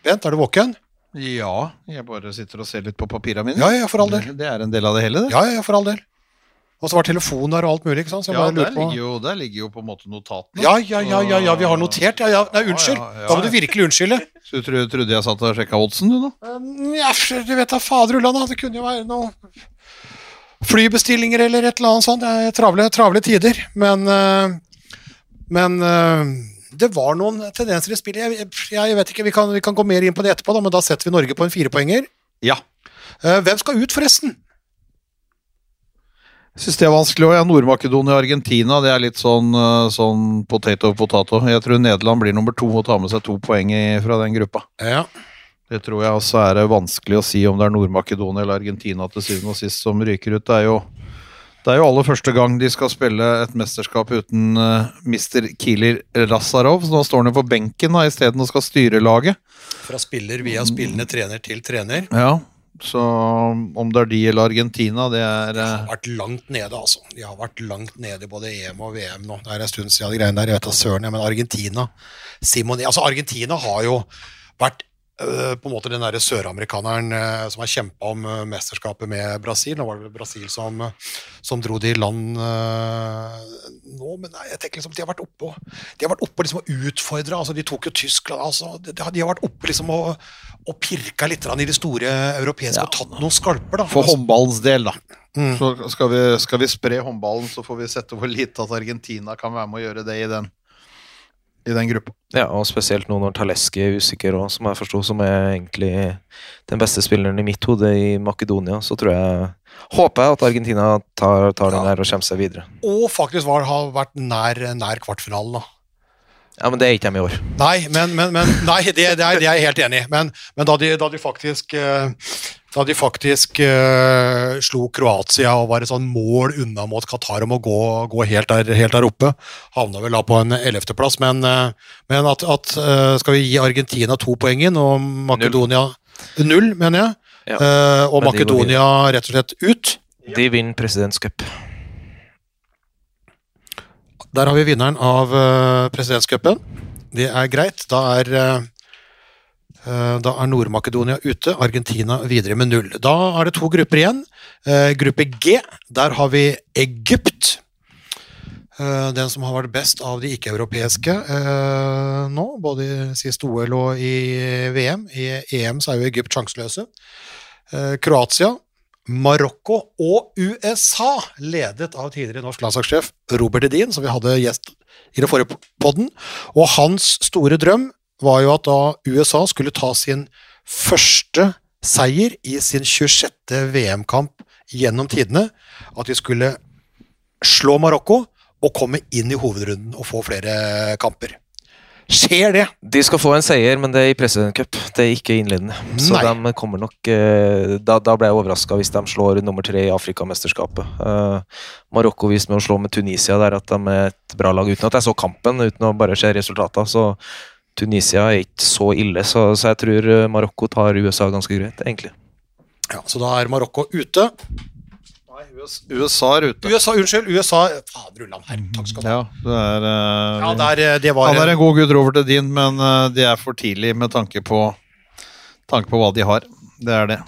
Bent, er du våken? Ja, jeg bare sitter og ser litt på papirene mine. Ja, ja, for all del. Det er en del av det hele, det. Ja, ja, for all del. Og så var telefonen der og alt mulig. ikke sant? ja, der ligger, jo, der ligger jo på en måte notatene. Ja, ja, ja, ja, ja vi har notert. Ja, ja. Nei, unnskyld. Da må du virkelig unnskylde. Så du trodde, jeg satt og sjekka oddsen, du, nå? Um, ja, du vet da fader ullan, det kunne jo være noe flybestillinger eller et eller annet sånt. Det er travle, travle tider. Men, eh, men eh, det var noen tendenser i spillet. Jeg, jeg vet ikke, vi kan, vi kan, gå mer inn på det etterpå, da, men da setter vi Norge på en firepoenger. Ja. Eh, hvem skal ut, forresten? Jeg syns det er vanskelig òg. Ja, Nord-Makedonia og Argentina det er litt sånn, sånn potato potato. Jeg tror Nederland blir nummer to og tar med seg to poeng fra den gruppa. Ja. Det tror jeg også er vanskelig å si om det er Nord-Makedonia eller Argentina til syvende og sist som ryker ut. Det er jo det er jo aller første gang de skal spille et mesterskap uten uh, Mr. Kilir Razarov. Så nå står han jo på benken isteden og skal styre laget. Fra spiller via spillende trener til trener. Ja, så om det er de eller Argentina, det er. De har vært langt nede, altså. De har vært langt nede i både EM og VM nå. Det er en stund siden de greiene der. Jeg vet da søren, ja, men Argentina Simon, altså Argentina har jo vært Eh, på en måte den der søramerikaneren eh, som har kjempa om eh, mesterskapet med Brasil. Nå var det vel Brasil som, som dro de i land nå, men nei, jeg tenker liksom de har vært oppe og, de har vært oppe liksom og utfordra. Altså, de tok jo Tyskland altså, de, de, har vært oppe liksom og, og pirka litt i de store europeiske ja. og tatt noen skalper. da. For håndballens del, da. Mm. Så skal vi, skal vi spre håndballen, så får vi sette hvor lite at Argentina kan være med å gjøre det i den i den gruppa. Ja, og spesielt nå når Taleski er usikker, òg, som jeg forsto, som er egentlig den beste spilleren i mitt hode i Makedonia, så tror jeg Håper jeg at Argentina tar, tar den der og kommer seg videre. Og faktisk var, har vært nær, nær kvartfinalen, da. Ja, men det er ikke dem i år. Nei, men, men, men nei, det, det, er, det, er, jeg helt enig i. Men, men da, de, da, de, faktisk uh, da de faktisk uh, slo Kroatia og var et sånn mål unna mot Qatar om å gå, gå helt, der, helt, der, oppe. Havna vel da på en ellevteplass, men, uh, men at, at uh, skal vi gi Argentina to poeng inn og Makedonia null, null mener jeg, ja. og Makedonia rett og slett ut De vinner presidentscup. Der har vi vinneren av presidentscupen. Det er greit. Da er Eh, da er Nord-Makedonia ute, Argentina videre med null. Da er det to grupper igjen. Eh, gruppe G, der har vi Egypt. Eh, den som har vært best av de ikke-europeiske nå, både i siste OL og i VM. I EM så er jo Egypt sjanseløse. Kroatia, Marokko og USA, ledet av tidligere norsk landslagssjef Robert Edin, som vi hadde gjest i det forrige podden. Og hans store drøm var jo at da USA skulle ta sin første seier i sin 26. VM-kamp gjennom tidene, at de skulle slå Marokko og komme inn i hovedrunden og få flere kamper. Skjer det? De skal få en seier, men det er i President Cup. Det er ikke innledende. Så de kommer nok eh, Da, da ble jeg overraska hvis de slår nummer tre i Afrikamesterskapet. Uh, Marokko viste med å slå med Tunisia der at de er et bra lag, uten at jeg så kampen, uten å bare se resultatene. Så Tunisia er ikke så ille, så, så jeg tror eh, Marokko tar USA ganske greit, egentlig. Ja, Så da er Marokko ute. Nei, USA er ute. USA, Unnskyld. USA Fader ullan, her. Takk skal du ha. Ja, det er, uh, ja, det er, det var, han er en god gud, Robert Edin, men uh, det er for tidlig med tanke på, tanke på hva de har. Det er det.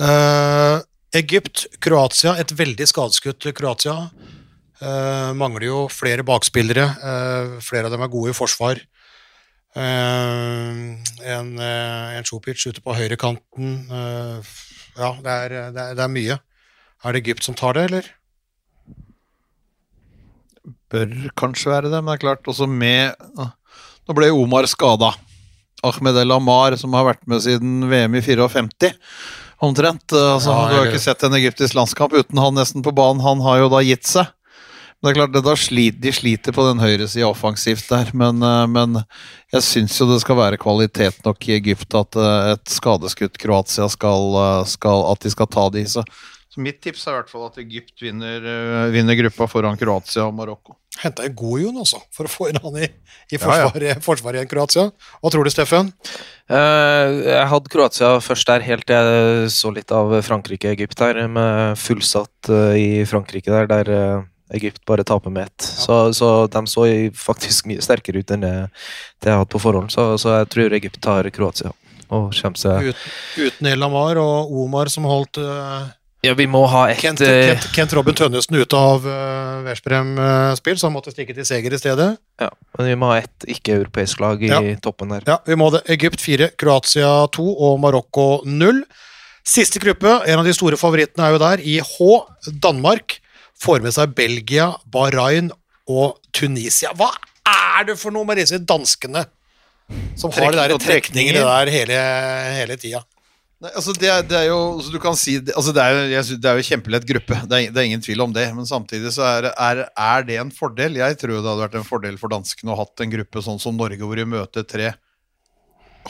Uh, Egypt, Kroatia. Et veldig skadeskutt Kroatia. Eh, mangler jo flere bakspillere. Uh, flere av dem er gode i forsvar. Uh, en, en Sjopic ute på høyrekanten. Ja, det er, det, er, det er mye. Er det Egypt som tar det, eller? Bør kanskje være det, men det er klart også med Nå ble Omar skada. Ahmed El Amar, som har vært med siden VM i 54, omtrent. Altså, Ja, du har ikke sett en egyptisk landskamp uten han nesten på banen. Han har jo da gitt seg. Det er klart, det sliter, De sliter på den høyresida offensivt der, men, eh, men jeg syns jo det skal være kvalitet nok i Egypt at eh, et skadeskutt Kroatia skal, eh, skal At de skal ta de. Så, så mitt tips er i hvert fall at Egypt vinner, vinner gruppa foran Kroatia og Marokko. Henta en god Jon, altså, for å få inn han i, i Ja, ja. forsvaret, i Kroatia. Hva tror du, Steffen? Uh, jeg hadde Kroatia først der, helt til jeg så litt av Frankrike-Egypt her, med fullsatt uh, i Frankrike der, der eh, Egypt bare taper med ett. Så, så de så faktisk mye sterkere ut enn det, jeg jeg hadde på forhånd, så, så jeg tror Egypt tar Kroatia. Og kommer seg Uten, uten El og Omar som holdt uh, Ja, vi må ha et Kent, eh, Kent, Kent Robin Tønnesen ute av uh, Veszprem-spill, så han måtte stikke til seger i stedet. Ja, men vi må ha ett ikke-europeisk lag i Ja. toppen der. Ja, vi må det. Egypt 4, Kroatia 2 og Marokko 0. Siste gruppe, en av de store favorittene er jo der, i H. Danmark får med seg Belgia, Bahrain og Tunisia. Hva er det for noe med disse danskene som har de der trekningene der hele, hele tida? Nei, altså det, er, det er jo du kan si, altså det, er jo, jeg synes, det er jo kjempelett gruppe, det er, det er ingen tvil om det. Men samtidig så er, er, er det en fordel. Jeg tror det hadde vært en fordel for danskene å ha hatt en gruppe sånn som Norge, hvor de møter tre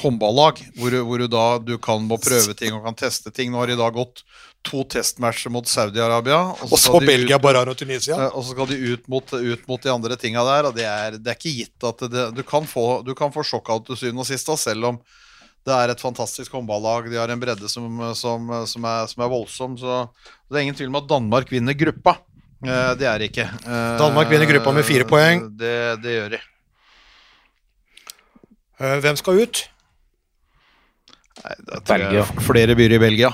håndballag. Hvor, du- hvor du da du kan må prøve ting og kan teste ting. Nå har de da gått to testmatcher mot Saudi-Arabia. Og så Belgia, Bahrain og Tunisia. Eh, Og så skal de ut mot, ut mot de andre tinga der, og det er, det er ikke gitt at det, du, kan få, du kan få sjokkout til syvende og sist, da, selv om det er et fantastisk håndballag. De har en bredde som, som, som, er, som er voldsom. Så det er ingen tvil om at Danmark vinner gruppa. Eh, Det er det ikke. Eh, Danmark vinner gruppa med fire poeng. Det, det gjør de. Eh, Hvem skal ut? Nei, Belgia. Flere byer i Belgia.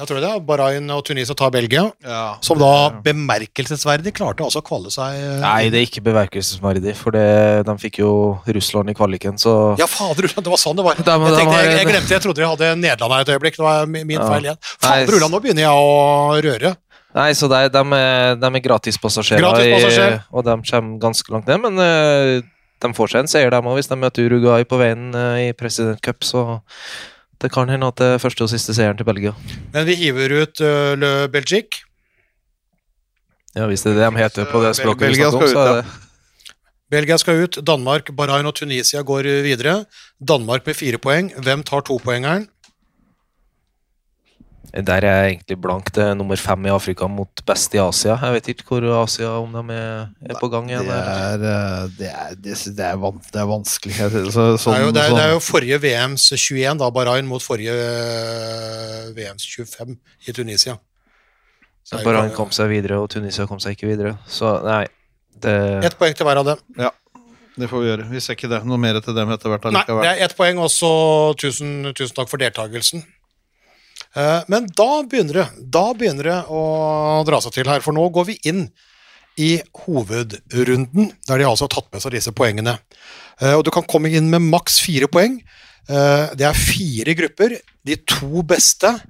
Jeg tror det. Bahrain og Tunisia tar Belgia. Ja. Som da bemerkelsesverdig klarte altså å kvalle seg eh, Nei, det er ikke bemerkelsesverdig, for det, de fikk jo Russland i kvaliken, så Ja, fader, det var sånn det var. De- jeg, tenkte, jeg, jeg glemte, jeg trodde de hadde Nederland her et øyeblikk. Det var min Ja. feil igjen. Fader, Ulland, nå begynner jeg å røre. Nei, så de, de, er, de er gratispassasjerer, Gratispassasjer. og de kommer ganske langt ned. Men eh, de får seg en seier, dem òg, hvis de møter Uruguay på veien eh, i presidentcup, Så det kan hende at det er første og siste seieren til Belgia. Men vi hiver ut uh, Le Belgique. Ja, Hvis det er det de heter på det Bel- språket vi Belgia snakker om, så er det Belgia skal ut. Danmark, Bahrain og Tunisia går videre. Danmark med fire poeng. Hvem tar topoengeren? Der er jeg egentlig blank. Det er nummer fem i Afrika mot best i Asia. Jeg vet ikke hvor Asia, om de er, er på gang igjen. Det er, eh, det er, det, det er, van, det er vanskelig. Så, Det sånn, er, jo, det, er, det er sånn- jo forrige VMs 21, da, Bahrain, mot forrige eh, VMs 25 i Tunisia. Så Bahrain kom seg videre, og Tunisia kom seg ikke videre. Så nei, det Ett poeng til hver av dem. Det får vi gjøre. Vi ser ikke det. Noe mer til dem etter hvert Nei, det er ett poeng også. Tusen, tusen takk for deltakelsen. Eh, Men da begynner det Da begynner det å dra seg til her, for nå går vi inn i hovedrunden, der de altså har tatt med seg disse poengene. Eh, Og du kan komme inn med maks fire poeng. Eh, Det er fire grupper. De to beste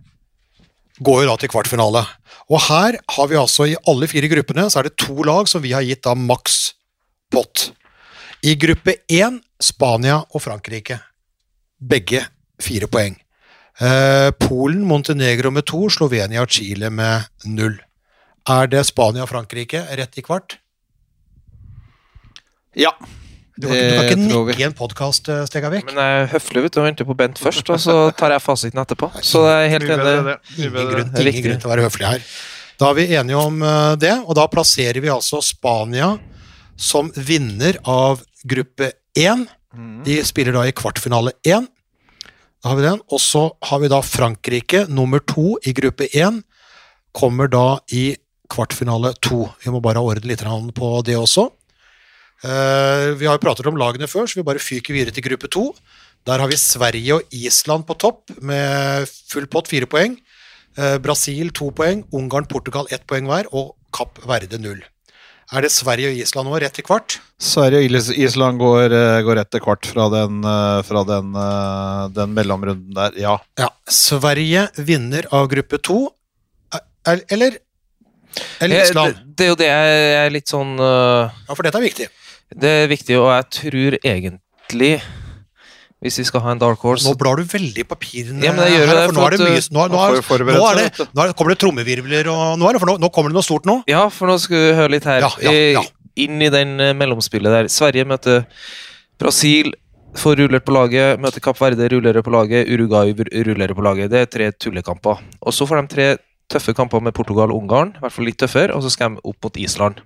går jo da til kvartfinale. Og her har vi altså i alle fire gruppene så er det to lag som vi har gitt da maks pott. I gruppe én Spania og Frankrike. Begge fire poeng. Eh, Polen, Montenegro med to, Slovenia og Chile med null. Er det Spania og Frankrike rett i kvart? Ja. Du kan, ikke- du kan ikke nikke i en podkast, Stegavik. Men jeg er høflig vet du, og venter på Bent først, og så tar jeg fasiten etterpå. Så jeg er helt enig. Ingen, grunn, ingen grunn til å være høflig her. Da er vi enige om eh, det, og da plasserer vi altså Spania som vinner av gruppe én. Mhm. De spiller da i kvartfinale én. Da har vi den. Og så har vi da Frankrike, nummer to i gruppe én, kommer da i kvartfinale to. Vi må bare ha orden litt på det også. Eh, vi har jo pratet om lagene før, så vi bare fyker videre til gruppe to. Der har vi Sverige og Island på topp med full pott, fire poeng. Eh, Brasil to poeng, Ungarn, Portugal ett poeng hver, og Kapp Verde null. Er det Sverige og Island nå, rett i kvart? Sverige og Island går, eh, går etter kvart fra den, eh, fra den, eh, den mellomrunden der, ja. Ja. Sverige vinner av gruppe to, eller, eller Island. Det, det er jo det jeg er litt sånn uh, Ja, for dette er viktig. Det er viktig, og jeg tror egentlig Hvis vi skal ha en dark horse Nå blar du veldig i papirene Ja, men jeg gjør her, det, for nå er det mye nå, nå, er, nå, er det, nå er det, kommer det trommevirvler, og nå, er det, for nå, nå kommer det noe stort nå. Ja, for nå skal vi høre litt her. Ja, ja, ja. Inn i den eh, mellomspillet der. Sverige møter Brasil, får rullert på laget. Møter Kapp Verde, rullere på laget. Uruguay rullere på laget. Det er tre tullekamper. Og så får de tre tøffe kamper med Portugal og Ungarn. I hvert fall litt tøffere. Og så skal de opp mot Island.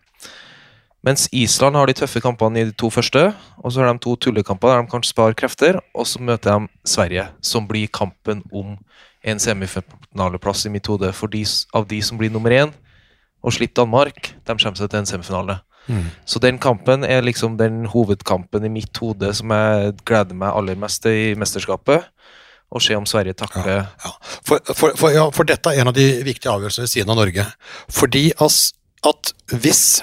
Mens Island har de tøffe kampene i de to første, og så har de to tullekamper der de kan spare krefter, og så møter de Sverige, som blir kampen om en semifinaleplass i mitt hode. For de, av de som blir nummer én, og slipper Danmark, de kommer seg til en semifinale. Mm. Så den kampen er liksom den hovedkampen i mitt hode som jeg gleder meg aller mest til i mesterskapet. Og se om Sverige takler Ja. For, for, for, ja, for dette er en av de viktige avgjørelsene ved siden av Norge. Fordi as, at hvis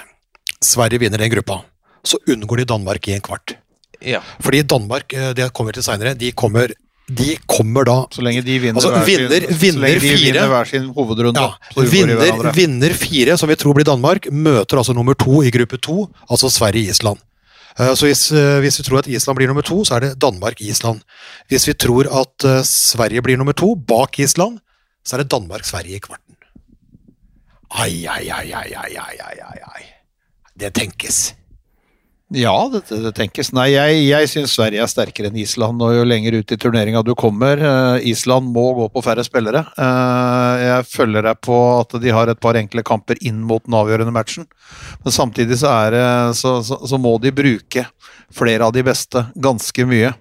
Sverige vinner den gruppa, så unngår de Danmark i en kvart. Ja. Fordi Danmark, eh, det kommer til seinere, de kommer, de kommer da Så lenge de vinner, altså, vinner, sin, vinner, de fire, vinner hver sin hovedrunde. Ja, vinner, vinner, fire, som vi tror blir Danmark, møter altså nummer to i gruppe to, altså Sverige-Island. Eh, så hvis, eh, hvis, vi tror at Island blir nummer to, så er det Danmark-Island. Hvis vi tror at eh, Sverige blir nummer to, bak Island, så er det Danmark-Sverige i kvarten. Ai, ai, ai, ai, ai, ai, ai. Det tenkes. Ja, det, det tenkes. Nei, jeg, jeg syns Sverige er sterkere enn Island. Og jo lenger ut i turneringa du kommer eh, Island må gå på færre spillere. Eh, jeg følger deg på at de har et par enkle kamper inn mot den avgjørende matchen. Men samtidig så, er så, så, så må de bruke flere av de beste ganske mye.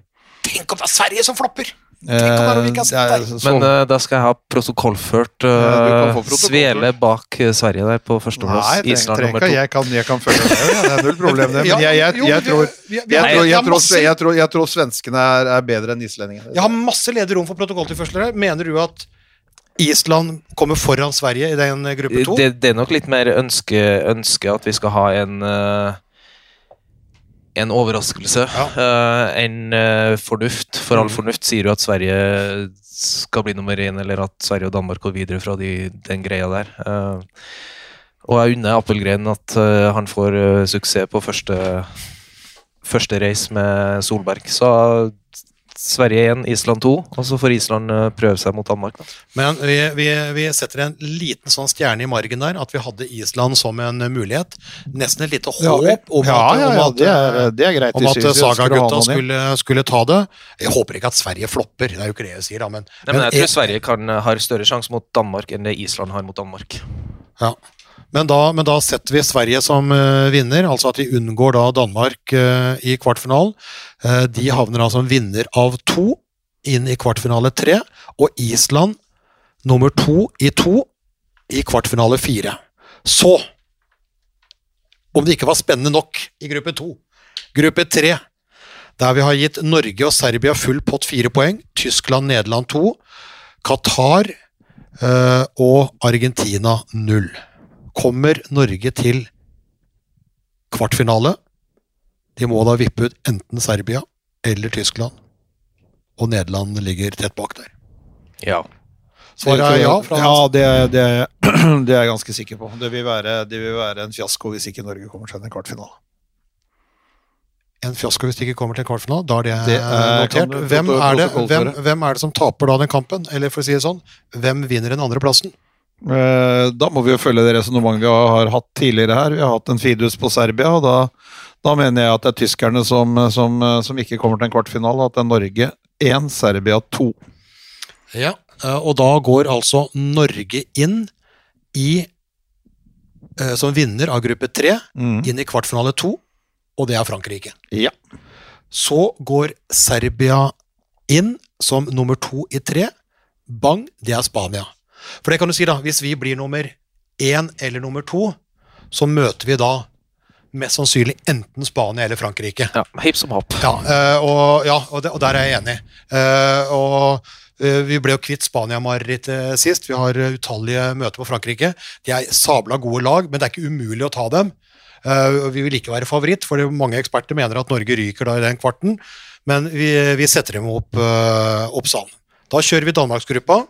Tenk om det er Sverige som flopper! Eh, sånn. Men uh, da skal jeg ha protokollført uh, ja, eh, protokoll. Svele bak Sverige der på førsteplass. Island nummer to. Jeg kan, jeg kan følge med, ja, det er null problem. Men jeg, tror, svenskene er, er bedre enn islendingene. Jeg har masse ledig rom for protokolltilførsler her. Mener du at Island kommer foran Sverige i den gruppe to? Det, det, er nok litt mer ønske, ønske at vi skal ha en uh, en overraskelse eh, enn uh, fornuft. For all Mm. fornuft sier jo at Sverige skal bli nummer én, eller at Sverige og Danmark går videre fra de, den greia der. Uh, og jeg unner Appelgren at han får suksess på første, første race med Solberg. Så Sverige 1, Island 2, og så får Island eh, prøve seg mot Danmark. Da. Men vi, vi, vi setter en liten sånn stjerne i margen der, at vi hadde Island som en eh, mulighet. Nesten et lite håp om ja, at, ja, om ja, at, det, er, det er greit. om at ha Saga-gutta skulle, skulle ta det. Jeg håper ikke at Sverige flopper, det er jo ikke det jeg sier, da, men, Nei, men jeg men- tror Sverige kan, eh, har større sjanse mot Danmark enn det Island har mot Danmark. Ja. Men da, men da setter vi Sverige som uh, vinner, altså at de unngår da Danmark uh, i kvartfinalen. Uh, de havner da som vinner av to inn i kvartfinale tre, og Island nummer to i to i kvartfinale fire. Så Om det ikke var spennende nok i gruppe to. Gruppe tre, der vi har gitt Norge og Serbia full pott fire poeng. Tyskland, Nederland to. Qatar eh, og Argentina null. Kommer Norge til kvartfinale? De må da vippe ut enten Serbia eller Tyskland. Og Nederland ligger tett bak der. Ja. Svaret er ja. Fra ja det, det, det er jeg ganske sikker på. Det vil, være, det vil være en fiasko hvis ikke Norge kommer seg til en kvartfinale. En fiasko hvis de ikke kommer til en kvartfinale. Da er det, Det er- notert. Hvem er, det, hvem, hvem er det som taper da den kampen? Eller for å si det sånn, hvem vinner den andre plassen? Eh, Da må vi jo følge det resonnementet vi har hatt tidligere her. Vi har hatt en Fidus på Serbia, og da, da mener jeg at det er tyskerne som, som, som ikke kommer til en kvartfinale. At det er Norge 1, Serbia 2. Ja, eh, og da går altså Norge inn i eh, som vinner av gruppe 3, Mm. inn i kvartfinale 2, og det er Frankrike. Ja. Så går Serbia inn som nummer to i tre. Bang, det er Spania. For det kan du si, da, hvis vi blir nummer én eller nummer to, så møter vi da mest sannsynlig enten Spania eller Frankrike. ja. Hipp som hopp. Ja, eh, og, ja, og, det, og der er jeg enig. Eh, og eh, vi ble jo kvitt Spania-marerittet sist. Vi har utallige møter på Frankrike. De er sabla gode lag, men det er ikke umulig å ta dem. Vi vil ikke være favoritt, for mange eksperter mener at Norge ryker da i den kvarten. Men vi, vi setter dem opp, opp salen. Da kjører vi Danmarksgruppa.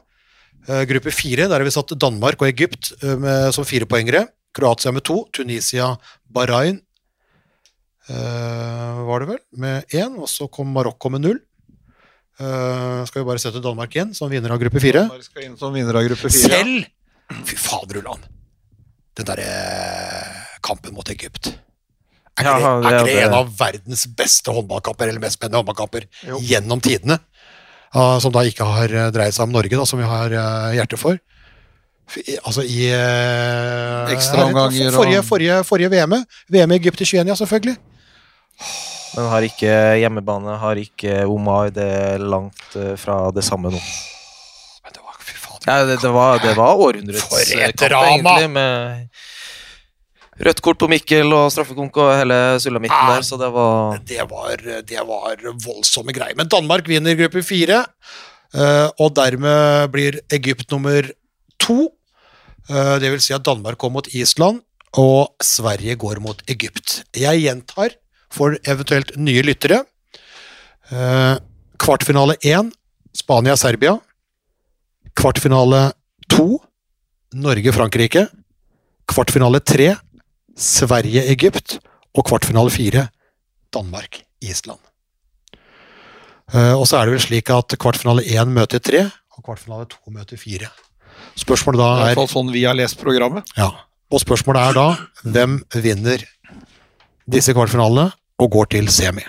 Uh, gruppe fire, der har vi satt Danmark og Egypt uh, med, som firepoengere. Kroatia med to. Tunisia, Bahrain uh, var det vel, med én. Og så kom Marokko med null. Uh, skal vi bare sette Danmark igjen som vinner av gruppe fire? Danmark skal inn som vinner av gruppe fire. Selv Fy fader, Ulland. Den derre kampen mot Egypt. Er ikke, det, er ikke det det- en av verdens beste håndballkamper, eller mest spennende håndballkamper Jo. gjennom tidene? Som da ikke har eh, dreid seg om Norge, da, som vi har eh, hjerte for. Altså i uh, Ekstraomganger og- forrige, forrige, forrige VM. VM i Egypt i Kenya, selvfølgelig. Men har ikke hjemmebane, har ikke Omar, det er langt eh, fra det samme nå. Men det var, fy fader. Ja, det, det, var, det var århundrets For et eh, kamp, drama! egentlig, med rødt kort på Mikkel og straffekonk og hele sulamitten der, så det var det var, det var voldsomme greier. Men Danmark vinner gruppe fire, eh, og dermed blir Egypt nummer to. Eh, Det vil si at Danmark går mot Island, og Sverige går mot Egypt. Jeg gjentar for eventuelt nye lyttere. Eh, Kvartfinale én, Spania-Serbia. Kvartfinale to, Norge-Frankrike. Kvartfinale tre, Sverige-Egypt. Og kvartfinale fire, Danmark-Island. Eh, og så er det vel slik at kvartfinale én møter tre, og kvartfinale to møter fire. Spørsmålet I da hvert er fall sånn vi har lest programmet. ja, og spørsmålet er da hvem vinner disse kvartfinalene og går til semi.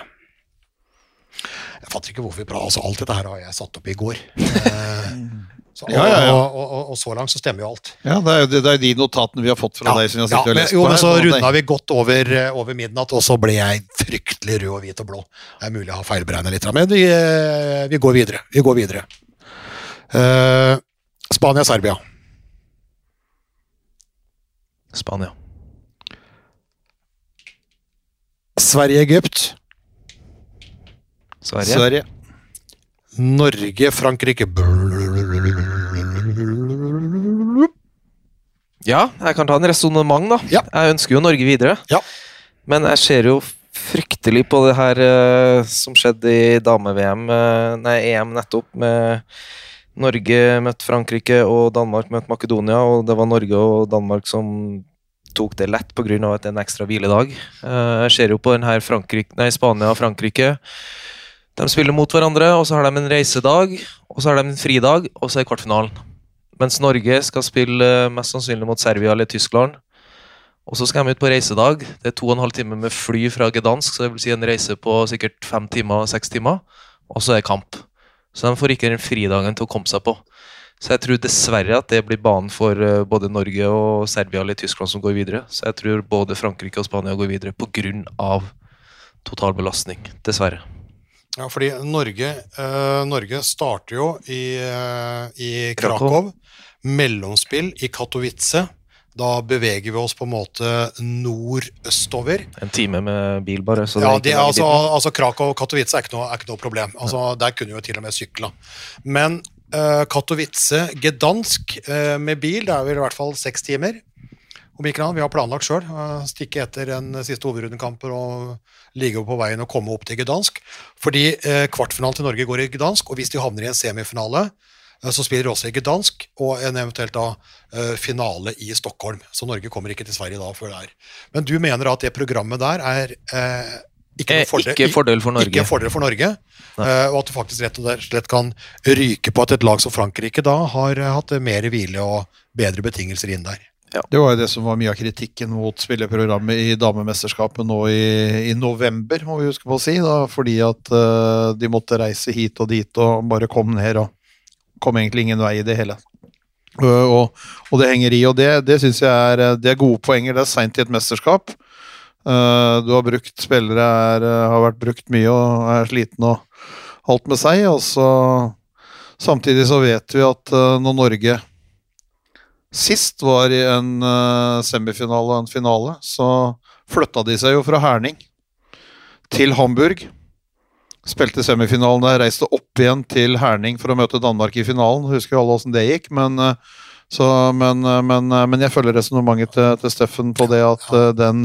Jeg fatter ikke hvorfor vi prater, altså Alt dette her har jeg satt opp i går. Så, Ja, ja, ja. Og, og, og, og så langt så stemmer jo alt. Ja, Det er jo det, det er de notatene vi har fått fra deg som jeg har ja, og men, lest jo, på. men her, så runda vi godt over, eh, over midnatt, og så ble jeg fryktelig rød og hvit og blå. Det er mulig jeg har feilberegna litt, men vi, eh, vi går videre. Vi går videre. Uh, Spania-Serbia. Spania. Sverige-Egypt. Sverige. Sverige. Norge-Frankrike. Ja, jeg kan ta en resonnement, da. Ja. Jeg ønsker jo Norge videre. Ja. Men jeg ser jo fryktelig på det her uh, som skjedde i dame-VM, uh, nei, EM nettopp, med Norge møtte Frankrike og Danmark møtte Makedonia, og det var Norge og Danmark som tok det lett pga. at det er en ekstra hviledag. Uh, jeg ser jo på den her Frankrike, nei, Spania og Frankrike. De spiller mot hverandre, og så har de en reisedag, og så har de en fridag, og så er kvartfinalen. Mens Norge skal spille eh, mest sannsynlig mot Serbia eller Tyskland. Og så skal de ut på reisedag. Det er to og en halv time med fly fra Gdansk, så det vil si en reise på sikkert fem timer, seks timer. Og så er det kamp. Så de får ikke den fridagen til å komme seg på. Så jeg tror dessverre at det blir banen for eh, både Norge og Serbia eller Tyskland som går videre. Så jeg tror både Frankrike og Spania går videre pga. total belastning. Dessverre. Ja, fordi Norge, eh, Norge starter jo i, eh, i Krakow. Mellomspill i Katowice. Da beveger vi oss på en måte nordøstover. En time med bil, bare. Ja, ikke altså, altså Krakow og Katowice er ikke noe, er ikke noe problem. Altså, Der kunne vi jo til og med sykla. Men uh, Katowice, Gdansk eh, med bil, det er vel i hvert fall seks timer. Om ikke annet, Vi har planlagt sjøl. stikke etter en siste hovedrundekamp og ligge på veien og komme opp til Gdansk. Fordi eh, kvartfinalen til Norge går i Gdansk, og hvis de havner i en semifinale, eh, så spiller de også i Gdansk, og en eventuelt da eh, finale i Stockholm. Så Norge kommer ikke til Sverige da før det er. Men du mener at det programmet der er eh, ikke Eh, fordel, ikke fordel for Norge. Ikke fordel for Norge, eh, og at du faktisk rett og slett kan ryke på at et lag som Frankrike da har eh, hatt mer hvile og bedre betingelser inn der. Det var jo det som var mye av kritikken mot spilleprogrammet i damemesterskapet nå i, i november, må vi huske på å si. Da, fordi at uh, de måtte reise hit og dit og bare kom ned og kom egentlig ingen vei i det hele. Uh, og, og det henger i, og det, det syns jeg er, eh, det er gode poenger. Det er seint i et mesterskap. Uh, du har brukt spillere er, har vært brukt mye og er sliten og alt med seg. Og så Samtidig så vet vi at når Norge sist var i en eh, semifinale og en finale, så flytta de seg jo fra Herning til Hamburg. Spilte semifinalen der, reiste opp igjen til Herning for å møte Danmark i finalen. Husker alle åssen det gikk, men, eh, Så, men, eh, men, men jeg følger resonnementet til, til Steffen på det at eh, den,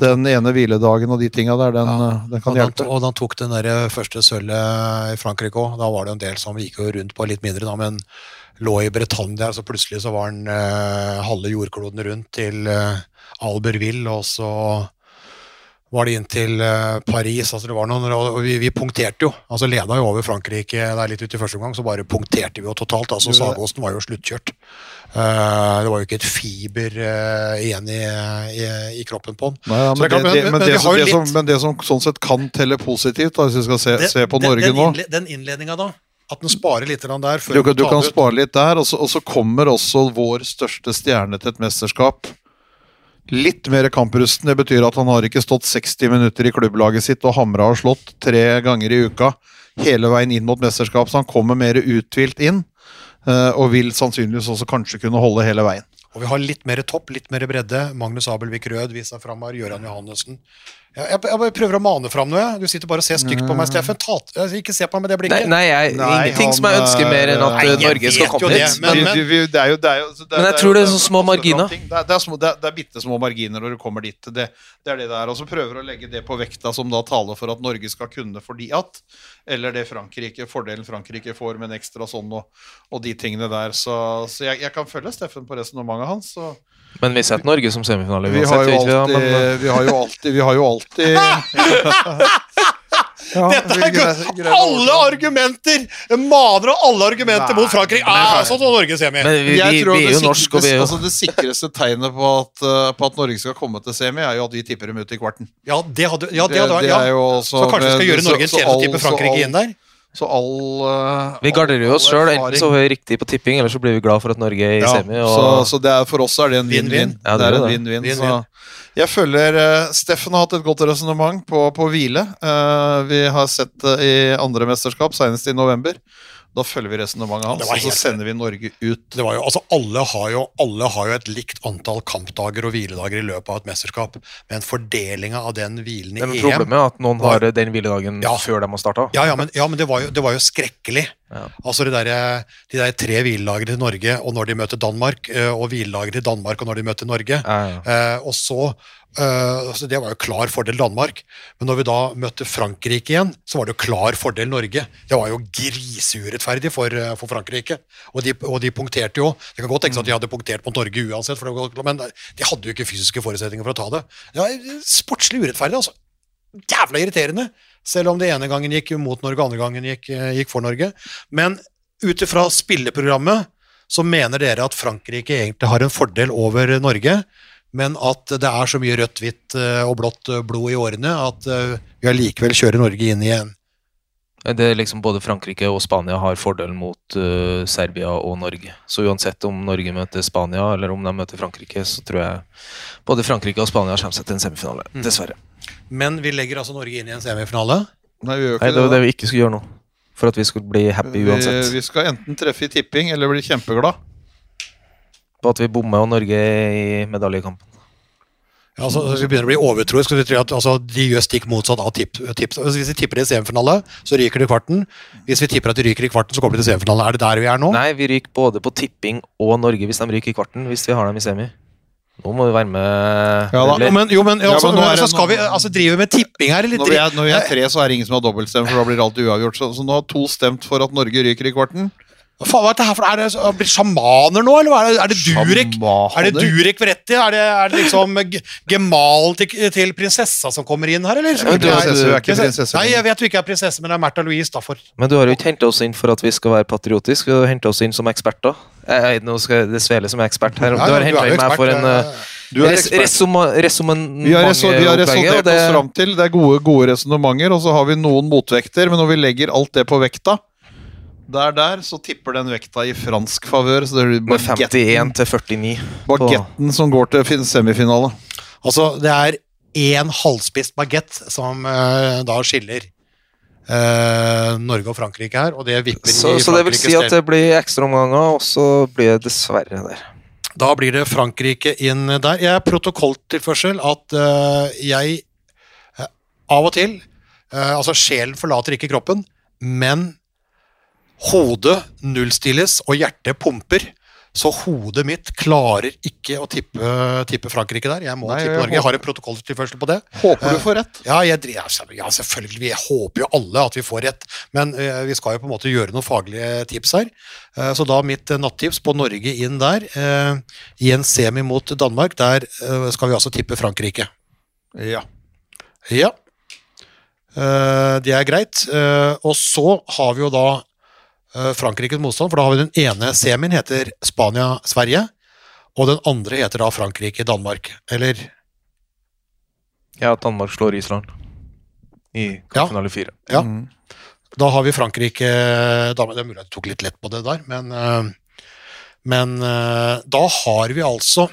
den ene hviledagen og de tinga der, den, Ja. den kan og, hjelpe. og han tok den der første sølvet i Frankrike òg. Da var det en del som gikk jo rundt på litt mindre, da, men lå i Bretagne så plutselig så var han eh, halve jordkloden rundt til eh, Albertville, og så var det inn til eh, Paris. altså det var noen, og vi, vi punkterte jo. altså Leda jo over Frankrike der litt ut i første omgang, så bare punkterte vi jo totalt. altså Sagåsen var jo sluttkjørt. Eh, det var jo ikke et fiber eh, igjen i, i, i kroppen på han. Men, det som, sånn sett kan telle positivt, da, hvis vi skal se, Det- se på den- Norge den, nå Den innledninga, da. At den sparer litt der. Før Du, du kan ut. spare litt der, og så, og så kommer også vår største stjerne til et mesterskap. Litt mer kamprusten. Det betyr at han har ikke stått 60 minutter i klubblaget sitt og hamra og slått tre ganger i uka hele veien inn mot mesterskap, så han kommer mer uthvilt inn. eh, Og vil sannsynligvis også kanskje kunne holde hele veien. Og vi har litt mer topp, litt mer bredde. Magnus Abelvik Rød viser fram her. Gøran Johannessen. Jeg, jeg, jeg prøver å mane fram noe. Du sitter bare og ser stygt på meg, Steffen. Ikke se på meg med det Nei, blikket. nei, jeg, Nei, ingenting som jeg ønsker mer enn at Nei, eh, Norge skal komme det, hit. men- Men, Vi- vi- det jo, det jo, Men jeg tror det er så små marginer. Det er, det, er små, det, er, det er bitte små marginer når du kommer dit. Det, det er det det er. Og så prøver å legge det på vekta som da taler for at Norge skal kunne fordi at. Eller det Frankrike, fordelen Frankrike får med en ekstra sånn og, og de tingene der. Så, så jeg, jeg kan følge Steffen på resonnementet hans. Så. Men vi setter Norge som semifinale Vi uansett. har jo vi alltid eh, Vi har jo alltid, vi har jo alltid Ja, Dette er greier- greier alle argumenter! Maner og alle argumenter Nei, mot Frankrike. Ah, sånn som Norge semi. men vi, vi, vi er det jo norske, og vi er jo altså Det sikreste tegnet på at, uh, på at Norge skal komme til semi, er jo at vi tipper dem ut i kvarten. Ja, det hadde, ja, det hadde vært det ja. er jo også Så kanskje vi skal gjøre Norge en tjeneste og tippe Frankrike inn der? Så all uh, Vi garderer oss all sjøl. Enten så er vi riktig på tipping, eller så blir vi glad for at Norge er i ja, semi. så, Og, så det er, for oss er det en Vinn-vinn. Ja, det det er det. en vinn-vinn. Vinn-vinn. Jeg føler uh, Steffen har hatt et godt resonnement på, på hvile. Uh, vi har sett det i andre mesterskap, senest i november. Da følger vi resonnementet hans, og så sender vi Norge ut. Det var jo, altså alle, har jo, alle har jo et likt antall kampdager og hviledager i løpet av et mesterskap, men fordelinga av den hvilen i EM problemet er at noen var- har den hviledagen Ja. før de har starta. Ja, ja, men, ja, men det, var jo, det var jo skrekkelig. Ja. Altså de der, De der tre hviledager til Norge, og når de møter Danmark, eh, og hviledager til Danmark og når de møter Norge. Ja, ja. Eh, og så, eh, altså Det var jo klar fordel Danmark. Men når vi da møtte Frankrike igjen, så var det jo klar fordel Norge. Det var jo griseurettferdig for, uh, for Frankrike. Og de, og de punkterte jo. Det kan godt tenkes at de hadde punktert mot Norge uansett, var, men de hadde jo ikke fysiske forutsetninger for å ta det. Det var sportslig urettferdig, altså. Jævla irriterende. Selv om det ene gangen gikk mot Norge, andre gangen gikk, eh, gikk for Norge. Men ut ifra spilleprogrammet så mener dere at Frankrike egentlig har en fordel over Norge, men at det er så mye rødt, hvitt eh, og blått eh, blod i årene at eh, vi allikevel kjører Norge inn igjen. Det er liksom Både Frankrike og Spania har fordelen mot uh, Serbia og Norge. Så uansett om Norge møter Spania eller om de møter Frankrike, så tror jeg både Frankrike og Spania kommer seg til en semifinale. Mm. Dessverre. Men vi legger altså Norge inn i en semifinale. Nei, vi gjør Nei, det var det. det vi ikke skulle gjøre nå. For at vi skulle bli happy Vi, uansett. vi skal enten treffe i tipping eller bli kjempeglad. På at vi bommer og Norge i medaljekampen. Ja, altså, hvis vi begynner å bli overtroiske, så tror det at altså, de gjør stikk motsatt av tipp, tips. Altså, Hvis vi tipper det i semifinale, så ryker de i kvarten. Hvis vi tipper at de ryker i kvarten, så kommer de til semifinale. Er det der vi er nå? Nei, vi ryker både på tipping og Norge hvis de ryker i kvarten. Hvis vi har dem i semi. Nå må vi være med. Ja da, Jo, men, jo, men, Ja, altså, men nå er så det- skal vi altså, drive med tipping her, eller? Når vi, er, når vi er tre, så er det ingen som har dobbeltstemt, for da blir alltid uavgjort. Så, så nå har to stemt for at Norge ryker i kvarten. Faen, hva er dette her for Er det blitt sjamaner nå, eller hva er det? Er det Durek? Shamaner. Er det Durek Veretti? Er det, er det liksom gemal til, til prinsessa som kommer inn her, eller? Ja, du- er- du er ikke prinsesse. Nei, jeg vet du ikke er prinsesse, men det er Märtha Louise, da, for Men du har jo ikke henta oss inn for at vi skal være patriotiske. Du har henta oss inn som eksperter. Jeg, nå skal det svele som er ekspert her. Du har henta er inn meg for en eh, Du er ekspert. Vi har, reso, resonnert oss fram til det er gode, gode resonnementer, og så har vi noen motvekter, men når vi legger alt det på vekta der, der, så tipper den vekta i fransk favør. Så det blir bagetten, 51 til 49. på- bagetten som går til fin- semifinale. Altså, det er én halvspist bagett som uh, da skiller uh, Norge og Frankrike her, og det vipper Så, i så det vil si at det blir ekstraomganger, og så blir det dessverre der. Da blir det Frankrike inn der. Jeg er protokolltilførsel at uh, jeg eh, av og til Altså, sjelen forlater ikke kroppen, men hodet nullstilles og hjertet pumper. Så hodet mitt klarer ikke å tippe, tippe Frankrike der. Jeg må Nei, tippe Norge. Jeg har en protokolltilførsel på det. Håper du får rett. Ja, jeg, ja, selvfølgelig. Vi håper jo alle at vi får rett, men uh, vi skal jo på en måte gjøre noen faglige tips her. Uh, så da mitt uh, nattips på Norge inn der, eh, i en semi mot Danmark, der eh, skal vi altså tippe Frankrike. Ja. Ja. Eh, det er greit. Eh, og så har vi jo da eh, Frankrikes motstand, for da har vi den ene semien heter Spania-Sverige, og den andre heter da Frankrike-Danmark. Eller Ja, at Danmark slår Island i kvartfinale fire. Ja. Mm. Da har vi Frankrike Danmark. Det er mulig jeg tok litt lett på det der, men, eh, men eh, da har vi altså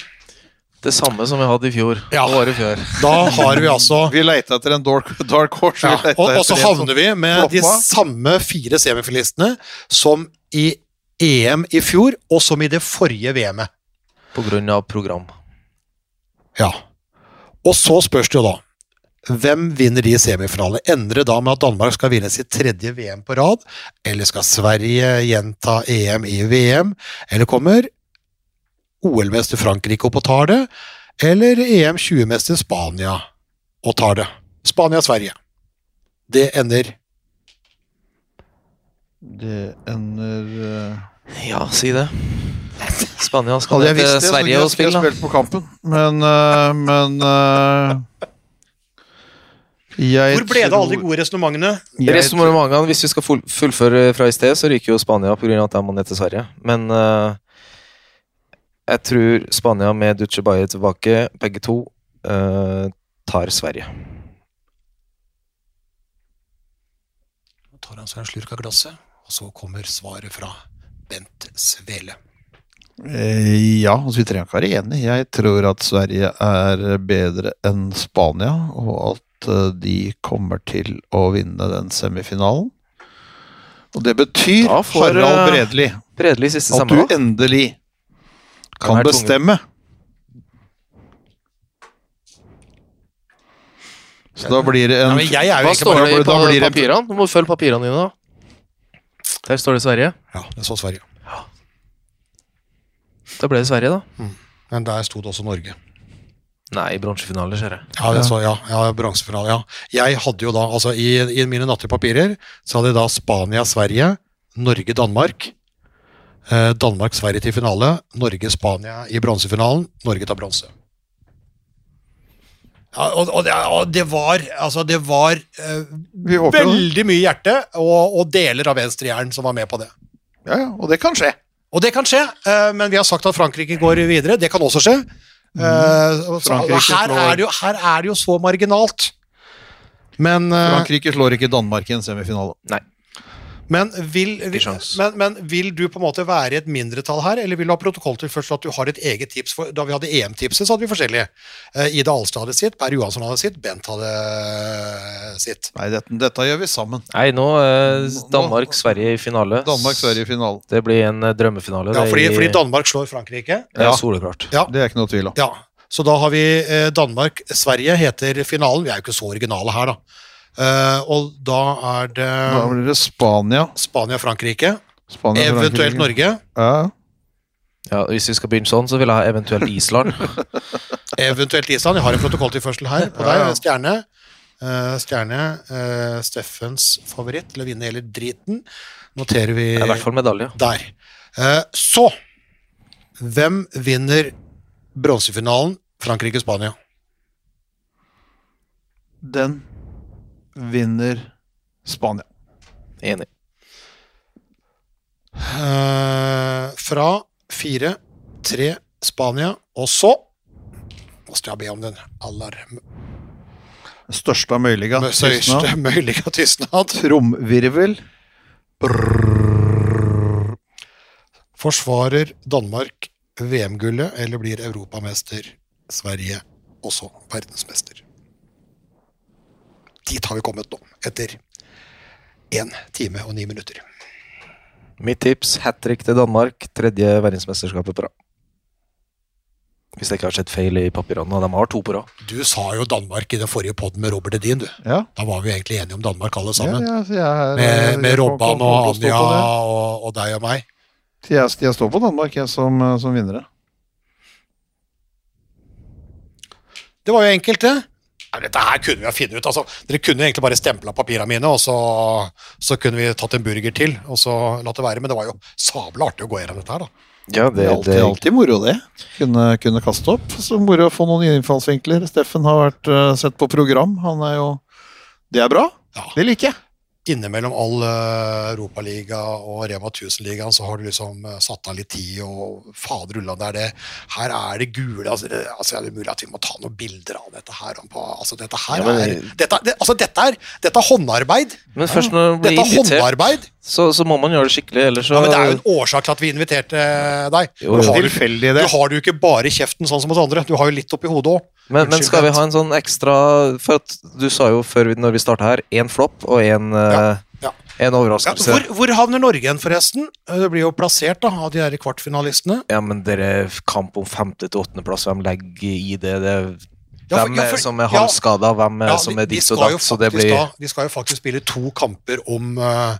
Det samme som vi hadde i fjor. Ja. Året før. Da har vi altså Vi leter etter en dark, dark horse. ja, og, og så havner vi med de samme fire semifinalistene som i EM i fjor, og som i det forrige VM-et. På grunn av program. Ja. Og så spørs det jo da hvem vinner de semifinalene? Ender det da med at Danmark skal vinne sitt tredje VM på rad? Eller skal Sverige gjenta EM i VM? Eller kommer OL-mester Frankrike opp og tar det? Eller EM 20-mester Spania og tar det? Spania-Sverige. Det ender Det ender uh... Ja, si det. Spania skal Hadde jeg ned visst til det, så Sverige og skulle jeg spille. da. spilt på kampen. Men, uh, men uh... jeg Hvor ble det av alle de gode resonnementene? Resonnementene, hvis vi skal fullføre fra i sted, så ryker jo Spania pga. at de må ned til Sverige. Men eh, jeg tror Spania med Duce Baye tilbake, begge to, uh, tar Sverige. Nå tar han seg en slurk av glasset, og så kommer svaret fra Bent Svele. Eh, Ja, altså vi trenger ikke være enige. Jeg tror at Sverige er bedre enn Spania, og at eh, de kommer til å vinne den semifinalen. Og det betyr, Harald Bredli, Bredli, at du endelig kan bestemme. Så da blir det en jeg er jo Hva ikke står det i blir det- papirene? Du må følge papirene dine, da. Der står det Sverige. Ja, det står Sverige. Da ble det Sverige, da. Men der sto det også Norge. Nei, bronsefinale, ser jeg. Ja, det så, ja, ja bronsefinale, ja. Jeg hadde jo da, altså i, i mine nattepapirer, så hadde jeg da Spania-Sverige, Norge-Danmark, eh, Danmark-Sverige til finale, Norge-Spania i bronsefinalen, Norge tar bronse. Ja, og, og, det, og det var, altså det var eh, Vi håper jo det. veldig mye hjerte og, og deler av venstrehjernen som var med på det. Ja, ja, og det kan skje. Og det kan skje, eh, men vi har sagt at Frankrike går videre. Det kan også skje. Eh, så- her, er det jo, her er det jo så marginalt. Men, eh, Frankrike slår ikke Danmark i en semifinale. Men, vil, men, men vil du på en måte være i et mindretall her, eller vil du ha protokolltilførsel at du har et eget tips? For, da vi hadde EM-tipset, så hadde vi forskjellige. Eh, Ida Alstad hadde sitt, Per Johansson hadde sitt, Bent hadde eh, sitt. Nei, dette, dette gjør vi sammen. Nei, nå er Danmark-Sverige i finale. Danmark-Sverige i finale. Det blir en eh, drømmefinale. Ja, fordi, fordi Danmark slår Frankrike. Ja, Ja. soleklart. Ja, Det er ikke noe tvil om. Ja, så da har vi eh, Danmark-Sverige heter finalen. Vi er jo ikke så originale her, da. Eh, og da er det Da blir det Spania. Spania-Frankrike, Spania eventuelt Norge. Ja. Ja, Hvis vi skal begynne sånn, så vil jeg ha eventuelt Island. Eventuelt Island. Jeg har en protokolltilførsel her på deg. ja. Stjerne. Uh, stjerne. Uh, Steffens favoritt til å vinne hele driten. Noterer vi I hvert fall medalje. der. Uh, så Hvem vinner bronsefinalen? Frankrike-Spania. Den vinner Spania. Enig. Uh, fra fire, tre, Spania, og så Måste jeg be om den aller Største møyliga tystnad. mulige tystnad. Tromvirvel. Forsvarer Danmark VM-gullet, eller blir europamester Sverige også verdensmester? Dit har vi kommet nå, etter én time og ni minutter. Mitt tips hat trick til Danmark. Tredje verdensmesterskapet på rad. Hvis jeg ikke har sett feil i papirene. Og de har to på rad. Du sa jo Danmark i den forrige podden med Robert Edin, du. Ja. Da var vi egentlig enige om Danmark alle sammen. ja ja, jeg, med, med Robban og Anja og, og deg og meg. Jeg, jeg står på Danmark jeg, som, som vinnere. Det var jo enkelt, det. Dette her kunne vi ha funnet ut. Altså, dere kunne egentlig bare stempla papirene mine, og så, så kunne vi tatt en burger til og så latt det være. Men det var jo sabla artig å gå gjennom dette her, da. Ja, Det er alltid, alltid moro, det. Kunne, kunne kaste opp. Så moro å få noen innfallsvinkler. Steffen har vært uh, sett på program. Han er jo Det er bra. Ja. Det liker jeg. Innimellom all uh, Europaliga og Rema 1000-ligaen så har du liksom eh, satt av litt tid, og fader ulla, det er det Her er det gule altså, det, altså, Er det mulig at vi må ta noen bilder av dette her? På, altså, dette her Ja, men- er dette, det, altså, dette, er, dette er håndarbeid! Men først når du blir Dette er invitert, håndarbeid! så, så må man gjøre det skikkelig, ellers så Ja, men Det er jo en årsak til at vi inviterte deg. Jo, Du har du, Du har jo ikke bare i kjeften sånn som hos andre, du har jo litt oppi hodet òg. Men, men skal vi ha en sånn ekstra For at du sa jo før vi, når vi starta her, én flopp og én Ja, ja. en overraskelse. hvor, hvor havner Norge igjen, forresten? Det blir jo plassert da, av de her kvartfinalistene. Ja, men dere kamp om femte til åttendeplass, hvem legger i det? det Ja, hvem ja, er som er ja. halvskada, hvem er Ja, som er ditt og datt? Så det blir da- De skal jo faktisk spille to kamper om uh,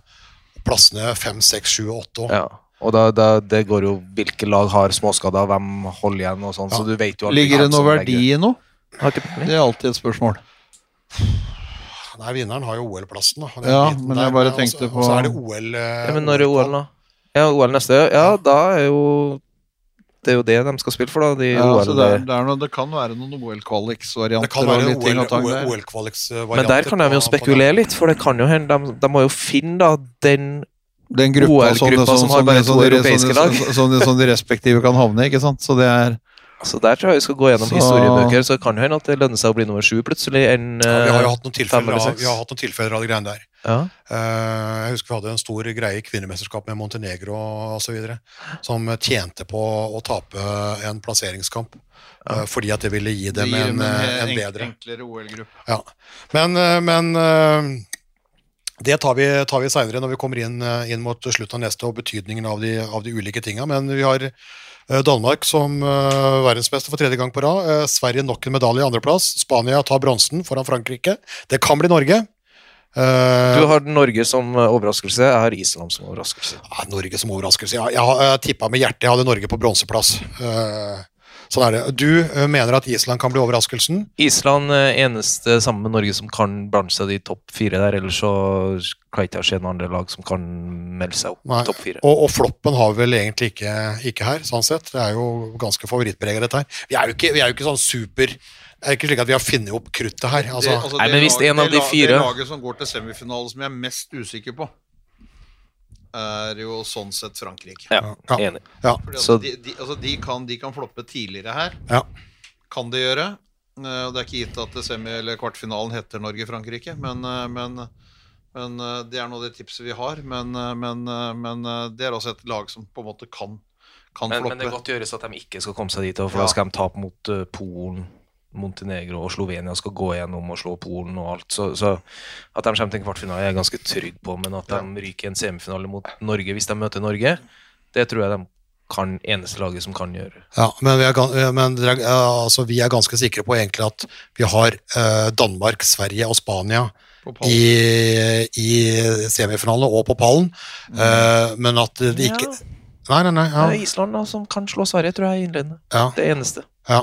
plassene fem, seks, sju og åtte. ja. Og da, da, det går jo hvilke lag har småskader, hvem holder igjen og sånn, Ja. så du vet jo Ligger det noe verdi i noe? Det er alltid et spørsmål. Nei, vinneren har jo OL-plassen. da. Ja, men jeg bare tenkte på- Og så er det OL eh, Ja, men når er på- OL, da? Ja, OL neste år. Ja, da er jo Det er jo det de skal spille for, da. De Ja, OL, så det, er, det, er noe, det kan være noen OL-kvaliks-varianter. Det kan være OL-kvaliks-varianter. OL-kvaliksvarianter. Men der kan de jo spekulere litt, for det kan jo hende de, de må jo finne da den Den gruppa, sånne- som sånne- har bare to europeiske lag. Som de, som de respektive kan havne i, ikke sant. Så det er Så der tror jeg vi skal gå gjennom Så- historiebøker, så kan det hende at det lønner seg å bli nummer sju plutselig. enn Ja, vi har jo eh, hatt noen tilfeller av, vi har hatt noen tilfeller av de greiene der. ja. Uh, jeg husker vi hadde en stor greie i kvinnemesterskap med Montenegro osv. Som tjente på å tape en plasseringskamp. eh, fordi at det ville gi dem en, eh, en bedre. enklere OL-gruppe. Ja. Men, eh, men eh, det tar vi, tar vi seinere når vi kommer inn, eh, inn mot slutten av neste og betydningen av de, av de ulike tinga. Men vi har eh, Danmark som uh, verdensmester for tredje gang på rad. Eh, Sverige nok en medalje i andreplass. Spania tar bronsen foran Frankrike. Det kan bli Norge. Eh, Du har Norge som eh, overraskelse, jeg har Island som overraskelse. ja, Norge som overraskelse. Ja, jeg jeg tippa med hjertet. Jeg hadde Norge på bronseplass. Eh, sånn er det. Du eh, mener at Island kan bli overraskelsen? Island er eneste sammen med Norge som kan blande seg de topp fire der, ellers så kan ikke se noen andre lag som kan melde seg opp Nei. topp fire. Og, og floppen har vi vel egentlig ikke, ikke her, sånn sett. Det er jo ganske favorittpreget, dette her. Vi er jo ikke, vi er jo ikke sånn super Det er ikke slik at vi har funnet opp kruttet her. Altså, Nei, men hvis en av de det fire- laget som går til semifinale som jeg er mest usikker på, er jo sånn sett Frankrike. Ja, Ja. enig. ja. Fordi at de, de, altså de, kan, de kan floppe tidligere her. Ja. Kan de gjøre. Eh, og Det er ikke gitt at semi- eller kvartfinalen heter Norge-Frankrike, men, eh, men, men eh, det er nå det tipset vi har. Men, men, men det er også et lag som på en måte kan, kan Men, floppe. men det kan godt gjøres at de ikke skal komme seg dit, for Ja. da skal de tape mot Polen, Montenegro og Slovenia skal gå gjennom og slå Polen og alt. Så, så at de kommer til en kvartfinale, er jeg ganske trygg på, men at de ryker i en semifinale mot Norge hvis de møter Norge, det tror jeg de kan eneste laget som kan gjøre. Ja, men, vi er, men ja, altså, vi er ganske sikre på egentlig at vi har uh, Danmark, Sverige og Spania i, i semifinale og på pallen. uh, men at det ikke Nei, nei, nei. Det er Island da, som kan slå Sverige, tror jeg, innledende. ja, Det eneste. ja.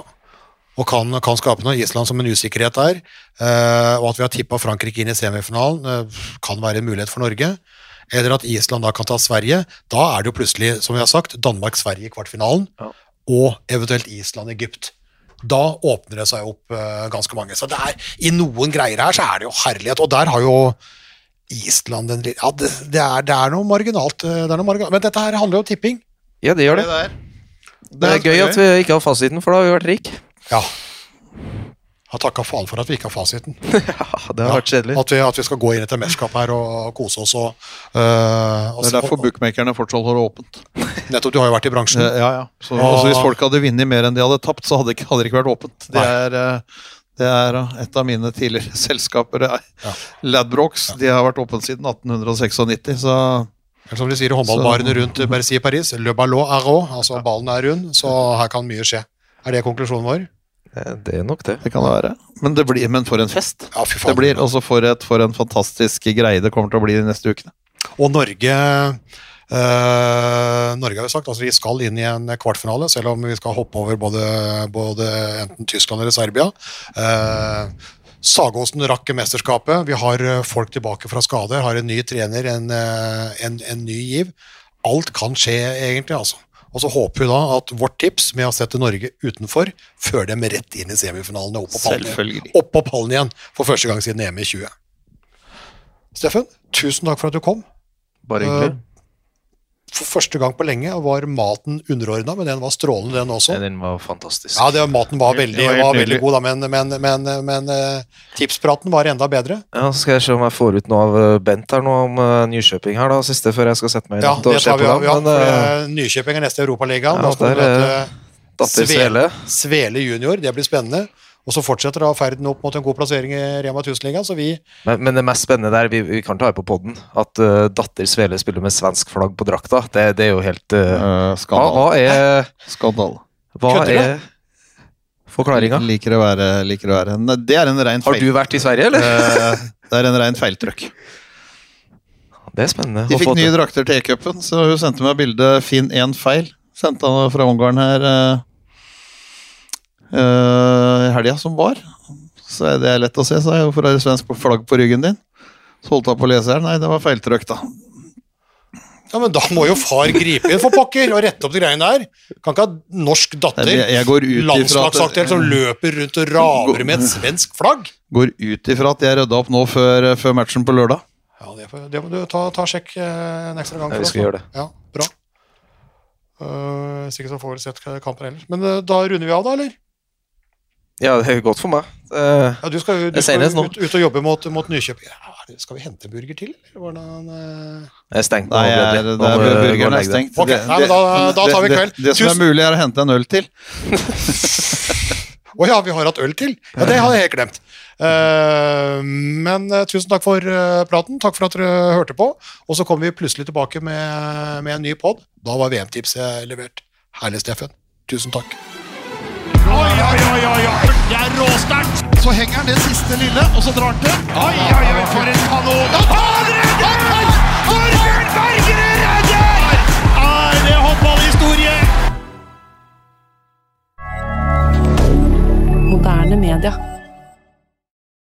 Og kan, kan skape noe. Island som en usikkerhet der. eh, og at vi har tippa Frankrike inn i semifinalen, eh, kan være en mulighet for Norge. Eller at Island da kan ta Sverige. Da er det jo plutselig, som vi har sagt, Danmark-Sverige i kvartfinalen. Ja. Og eventuelt Island-Egypt. Da åpner det seg opp eh, ganske mange. Så det er, i noen greier her så er det jo herlighet. Og der har jo Island en litt Ja, det, det, er, det er noe marginalt. eh, Det er noe marginalt. Men dette her handler jo om tipping. Ja, det gjør det. der. Det er gøy at vi ikke har fasiten, for da har vi vært rike. Ja. Har takka faen for at vi ikke har fasiten. Ja, det har vært kjedelig. At vi, at vi skal gå inn i et mesterskap her og kose oss og, uh, og Det er derfor bookmakerne fortsatt holder åpent. Nettopp, du har jo vært i bransjen. Ja, ja. Så, også hvis folk hadde vunnet mer enn de hadde tapt, så hadde, hadde det ikke vært åpent. Det er, eh, det er eh, et av mine tidligere selskaper. Ja. Ladbrokes. Ja. De har vært åpne siden 1896, så Eller som de sier i håndballbarene rundt Bercy i Paris, le ballon er rå, altså ballen er rund, så her kan mye skje. Er det konklusjonen vår? Eh, Det er nok det. det kan det være. Men, det blir, men for en fest Ja, fy det blir. også for, et- for en fantastisk greie det kommer til å bli de neste ukene. Og Norge Eh, Norge har jo sagt at vi skal inn i en kvartfinale, selv om vi skal hoppe over både, både enten Tyskland eller Serbia. Uh, Sagåsen rakk mesterskapet. Vi har eh, folk tilbake fra skade, har en ny trener, en, eh, en, en ny giv. Alt kan skje, egentlig. altså. Og så håper vi da at vårt tips med å sette Norge utenfor fører dem rett inn i semifinalene opp på pallen, Selvfølgelig. opp på pallen igjen for første gang siden EM i 20. Steffen, tusen takk for at du kom. Bare hyggelig. For første gang på lenge var maten underordna, men den var strålende, den også. Den var fantastisk. Ja, det, maten var veldig, Det var var veldig god, da, men, men, men, men eh, tipspraten var enda bedre. Ja, så skal jeg se om jeg får ut noe av eh, Bent her nå om uh, Nykjøping her, da, siste før jeg skal sette meg Ja, ned og det se tar på vi dem. Ja, Men for eh, Nykjøping er neste Europaligaen. Ja, da skal vi møte Svele Svele junior. Det blir spennende. Og så fortsetter da ferden opp mot en god plassering i Rema 1000-ligaen, så vi men, men det mest spennende der, vi, vi kan ta det på poden, at uh, datter Svele spiller med svensk flagg på drakta. Det, det er jo helt Uh, hva, hva er, Skandale. hva Kødder du? er forklaringa? Liker å være, liker å være. Nei, Det er en rein Har du vært i Sverige, eller? Det er en rein feiltrykk. Det er spennende. De fikk nye drakter til E-cupen, så hun sendte meg bilde Finn én feil. Sendte han fra Ungarn her eh, eh, helga som var. Så er det lett å se, sa jeg. Hvorfor er det svensk flagg på ryggen din? Så holdt jeg på å lese her. Nei, det var feiltrykk, da. Ja, men da må jo far gripe inn for pokker og rette opp de greiene der. Kan ikke ha norsk datter, Jeg, jeg går ut landslagsaktuell, som løper rundt og raver med et svensk flagg. går ut ifra at jeg rydda opp nå før, før matchen på lørdag. Ja, det, det må du ta, ta sjekk eh, en ekstra gang. Ja, vi skal gjøre det. Ja, bra. Uh, Sikkert så får vi sett kampen ellers. Men uh, da runder vi av, da, eller? Ja, det er godt for meg. Uh, Ja, du skal du skal ut, ut og jobbe mot, mot Nykjøp. Ja, skal vi hente burger til, eller hvordan uh... Det er stengt. Nei, jeg, det, det er, og burgeren er stengt. Okay, nei, men da- da tar vi kveld. Det, det som er mulig, er å hente en øl til. Å ja, vi har hatt øl til? Ja, Det hadde jeg helt glemt. Uh, men uh, tusen takk for uh, praten. Takk for at dere hørte på. Og så kommer vi plutselig tilbake med, med en ny pod. Da var VM-tipset levert. Herlig, Steffen. Tusen takk. Oi, oi, oi, oi. Det er råsterkt. Så henger han det siste lille, og så drar han til. Oi, oi, oi, for en kanon. Han redder! Torbjørn Bergerud redder! Er det håndballhistorie? Moderne media.